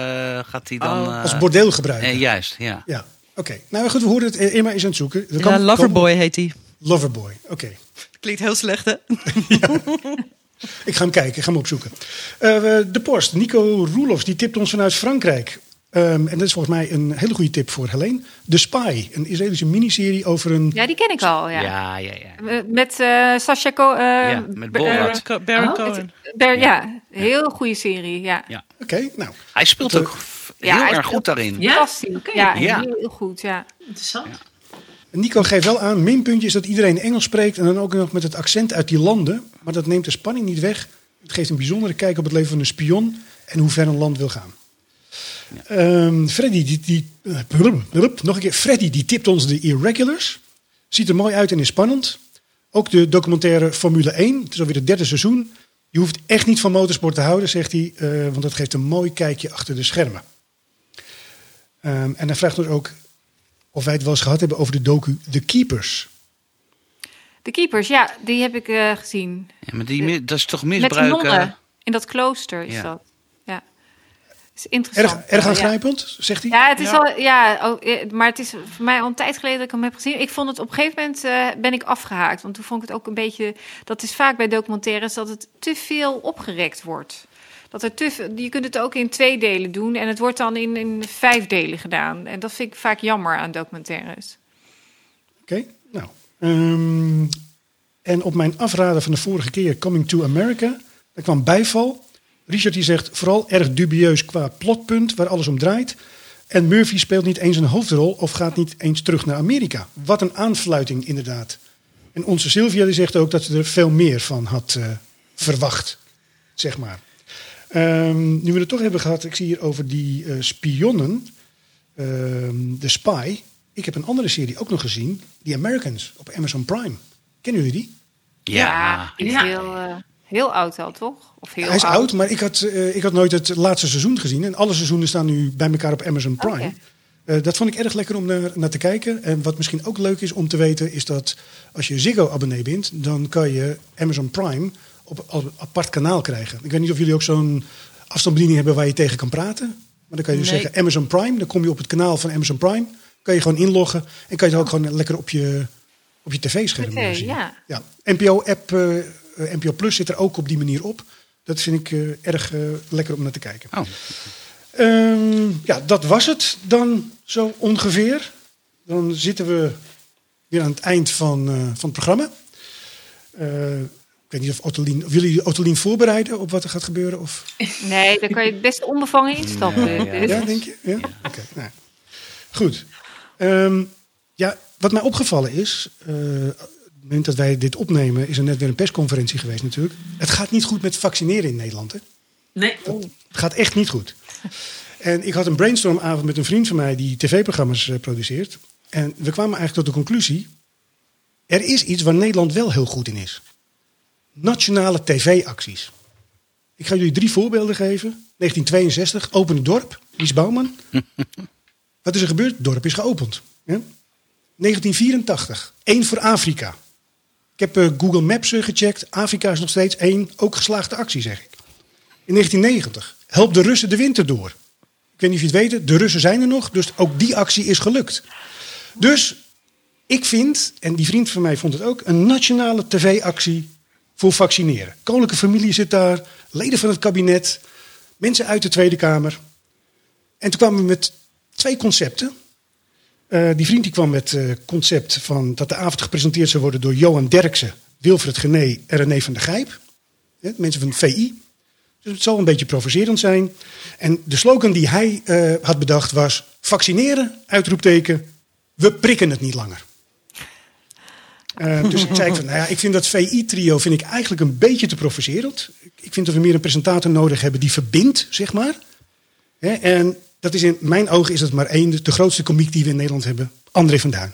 gaat hij dan... Oh. eh, Als bordeel gebruiken. eh, juist, ja. Ja, oké. Nou goed, we horen het. Irma is aan het zoeken. Ja, Loverboy heet hij. Loverboy, oké. Klinkt heel slecht, hè? Ik ga hem kijken, ik ga hem opzoeken. Eh, de post, Nico Roelofs, die tipt ons vanuit Frankrijk. Ehm, en dat is volgens mij een hele goede tip voor Helene. The Spy, een Israëlische miniserie over een... Ja, die ken ik al. Ja. Ja, ja, ja. Eh, Met eh Sasha Co eh, Ja, met Borat. Baron Oh, Cohen. Ber- ja, heel goede serie. Ja, Oké, nou. Hij speelt ook Ja, heel erg goed daarin. Ja? Ja, Ja. heel goed. Ja. Interessant. Nico geeft wel aan, minpuntje is dat iedereen Engels spreekt... en dan ook nog met het accent uit die landen. Maar dat neemt de spanning niet weg. Het geeft een bijzondere kijk op het leven van een spion... en hoe ver een land wil gaan. Ehm, Freddy, die, die, eh, nog een keer. Freddy, die tipt ons de Irregulars. Ziet er mooi uit en is spannend. Ook de documentaire Formule 1, het is alweer het derde seizoen. Je hoeft echt niet van motorsport te houden, zegt hij, eh, want dat geeft een mooi kijkje achter de schermen. Ehm, en hij vraagt ons ook of wij het wel eens gehad hebben over de docu The Keepers. De keepers, ja, die heb ik eh, gezien. Ja, maar die, dat is toch Met misbruik? eh? nonnen. In dat klooster is Ja. dat. Ja. is interessant. Erg, erg Ja. aangrijpend, zegt hij? Ja, het is al, ja, oh, eh, maar het is voor mij al een tijd geleden dat ik hem heb gezien. Ik vond het op een gegeven moment eh, ben ik afgehaakt. Want toen vond ik het ook een beetje. Dat is vaak bij documentaires dat het te veel opgerekt wordt. Dat er je kunt het ook in twee delen doen en het wordt dan in, in vijf delen gedaan. En dat vind ik vaak jammer aan documentaires. Oké, nou. ehm, en op mijn afraden van de vorige keer, Coming to America, daar kwam bijval. Richard die zegt vooral erg dubieus qua plotpunt waar alles om draait. En Murphy speelt niet eens een hoofdrol of gaat niet eens terug naar Amerika. Wat een aanfluiting inderdaad. En onze Sylvia die zegt ook dat ze er veel meer van had eh, verwacht, zeg maar. Ehm, nu we het toch hebben gehad, ik zie hier over die eh, spionnen, ehm, de Spy. Ik heb een andere serie ook nog gezien, The Americans, op Amazon Prime. Kennen jullie die? Ja. die is Ja. Heel, eh, heel oud al, toch? Of heel Hij is oud, maar ik had, eh, ik had nooit het laatste seizoen gezien. En alle seizoenen staan nu bij elkaar op Amazon Prime. Eh, dat vond ik erg lekker om naar, naar te kijken. En wat misschien ook leuk is om te weten, is dat als je Ziggo-abonnee bent, dan kan je Amazon Prime op een apart kanaal krijgen. Ik weet niet of jullie ook zo'n afstandsbediening hebben waar je tegen kan praten. Maar dan kan je dus Nee. zeggen Amazon Prime. Dan kom je op het kanaal van Amazon Prime. Kan je gewoon inloggen en kan je het ook gewoon lekker op je, op je tv-scherm zien. ja. Ja, NPO-app, eh, eh, NPO Plus zit er ook op die manier op. Dat vind ik eh, erg eh, lekker om naar te kijken. Oh. Ehm, ja, dat was het dan zo ongeveer. Dan zitten we weer aan het eind van, eh, van het programma. Ik weet niet of, Ottelien, of jullie Ottelien voorbereiden op wat er gaat gebeuren. Of, Nee, daar kan je best onbevangen instappen. Ja, ja. Dus- ja, denk je? Ja? Oké, nou. Goed. Ehm, ja, wat mij opgevallen is, eh, op het moment dat wij dit opnemen, is er net weer een persconferentie geweest natuurlijk. Het gaat niet goed met vaccineren in Nederland. Hè? Nee. Het gaat echt niet goed. En ik had een brainstormavond met een vriend van mij die tv-programma's eh, produceert. En we kwamen eigenlijk tot de conclusie: er is iets waar Nederland wel heel goed in is: nationale tv-acties. Ik ga jullie drie voorbeelden geven. 1962, open het dorp, Lies Bouwman. Wat is er gebeurd? Het dorp is geopend. Ja? 1984, één voor Afrika. Ik heb eh, Google Maps eh, gecheckt. Afrika is nog steeds één, ook geslaagde actie, zeg ik. In 1990, help de Russen de winter door. Ik weet niet of je het weet, de Russen zijn er nog, dus ook die actie is gelukt. Dus ik vind, en die vriend van mij vond het ook, een nationale tv-actie voor vaccineren. Koninklijke familie zit daar, leden van het kabinet, mensen uit de Tweede Kamer. En toen kwamen we met twee concepten. Eh, die vriend die kwam met het concept van dat de avond gepresenteerd zou worden door Johan Derksen, Wilfred Gené en René van der Gijp. Mensen van het VI. Dus het zal een beetje provocerend zijn. En de slogan die hij eh, had bedacht was: vaccineren, uitroepteken, we prikken het niet langer. Eh, dus ik zei van, nou ja, ik vind dat VI-trio vind ik eigenlijk een beetje te provocerend. Ik vind dat we meer een presentator nodig hebben die verbindt, zeg maar. Hè, en dat is in mijn ogen is dat maar één, de, grootste komiek die we in Nederland hebben, André van Duin.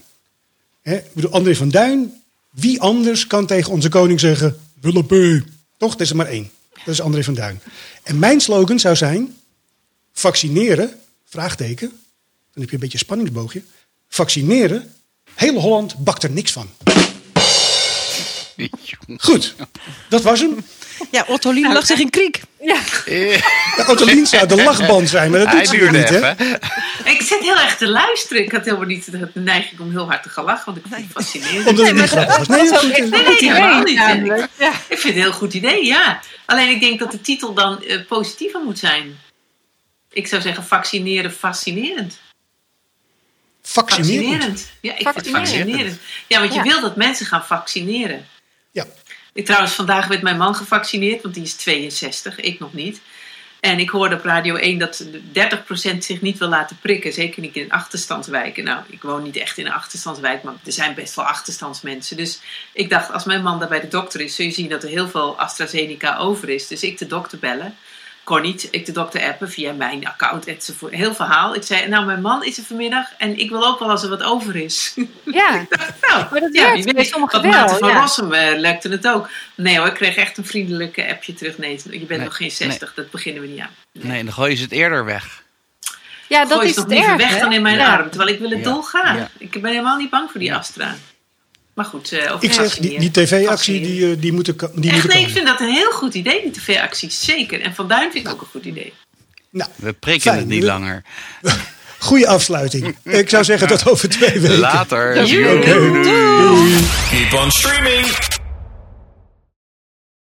Hè, ik bedoel, André van Duin, wie anders kan tegen onze koning zeggen, Willem. Toch, dat is er maar één. Dat is André van Duin. En mijn slogan zou zijn, vaccineren, vraagteken, dan heb je een beetje een spanningsboogje. Vaccineren, heel Holland bakt er niks van. Goed, dat was hem. Ja, Ottolien lag zich in kriek. Ja. Ja, Ottolien zou de lachband zijn, maar dat doet ze weer niet, hè? Ik zit heel erg te luisteren. Ik had helemaal niet de neiging om heel hard te gaan lachen, want ik vind het fascinerend. Omdat het niet grappig was. Nee, Dat Nee, nee, helemaal niet. namelijk. Ja. Ik vind het een heel goed idee, ja. Alleen ik denk dat de titel dan eh, positiever moet zijn. Ik zou zeggen vaccineren fascinerend. vaccinerend. Vaccinerend. Ja, ik vind het Vaccinerend. fascinerend. Ja, want je Ja. wil dat mensen gaan vaccineren. Ja. Ik, trouwens, vandaag werd mijn man gevaccineerd, want die is 62, ik nog niet. En ik hoorde op Radio 1 dat 30% zich niet wil laten prikken. Zeker niet in achterstandswijken. Nou, ik woon niet echt in een achterstandswijk, maar er zijn best wel achterstandsmensen. Dus ik dacht, als mijn man daar bij de dokter is, zul je zien dat er heel veel AstraZeneca over is. Dus ik de dokter bellen. Kon niet ik de dokter appen via mijn account. Enzovoort. Heel verhaal. Ik zei, nou mijn man is er vanmiddag en ik wil ook wel als er wat over is. Ja, nou, maar dat ja, wie bij weet. sommigen Wat Maarten van ja. Rossum eh, lukte het ook. Nee hoor, ik kreeg echt een vriendelijke appje terug. Nee, je bent Nee, nog geen 60, dat beginnen we niet aan. Nee, dan gooien ze het eerder weg. ja dat Gooi is het nog liever erg, weg hè? dan in mijn Ja. arm, terwijl ik wil het Ja. dolgraag. Ja. Ik ben helemaal niet bang voor die Astra. Maar goed, eh over Ik zeg, die, die tv-actie, die, eh, die moet er, ko- die moet Echt, nee, ik vind dat een heel goed idee, die tv-acties. Zeker. En Van Duin vind ik ook een goed idee. Nou, We prikken Fijn. het niet langer. goede afsluiting. Ik zou zeggen tot over twee weken. Later. Doei. Keep on streaming.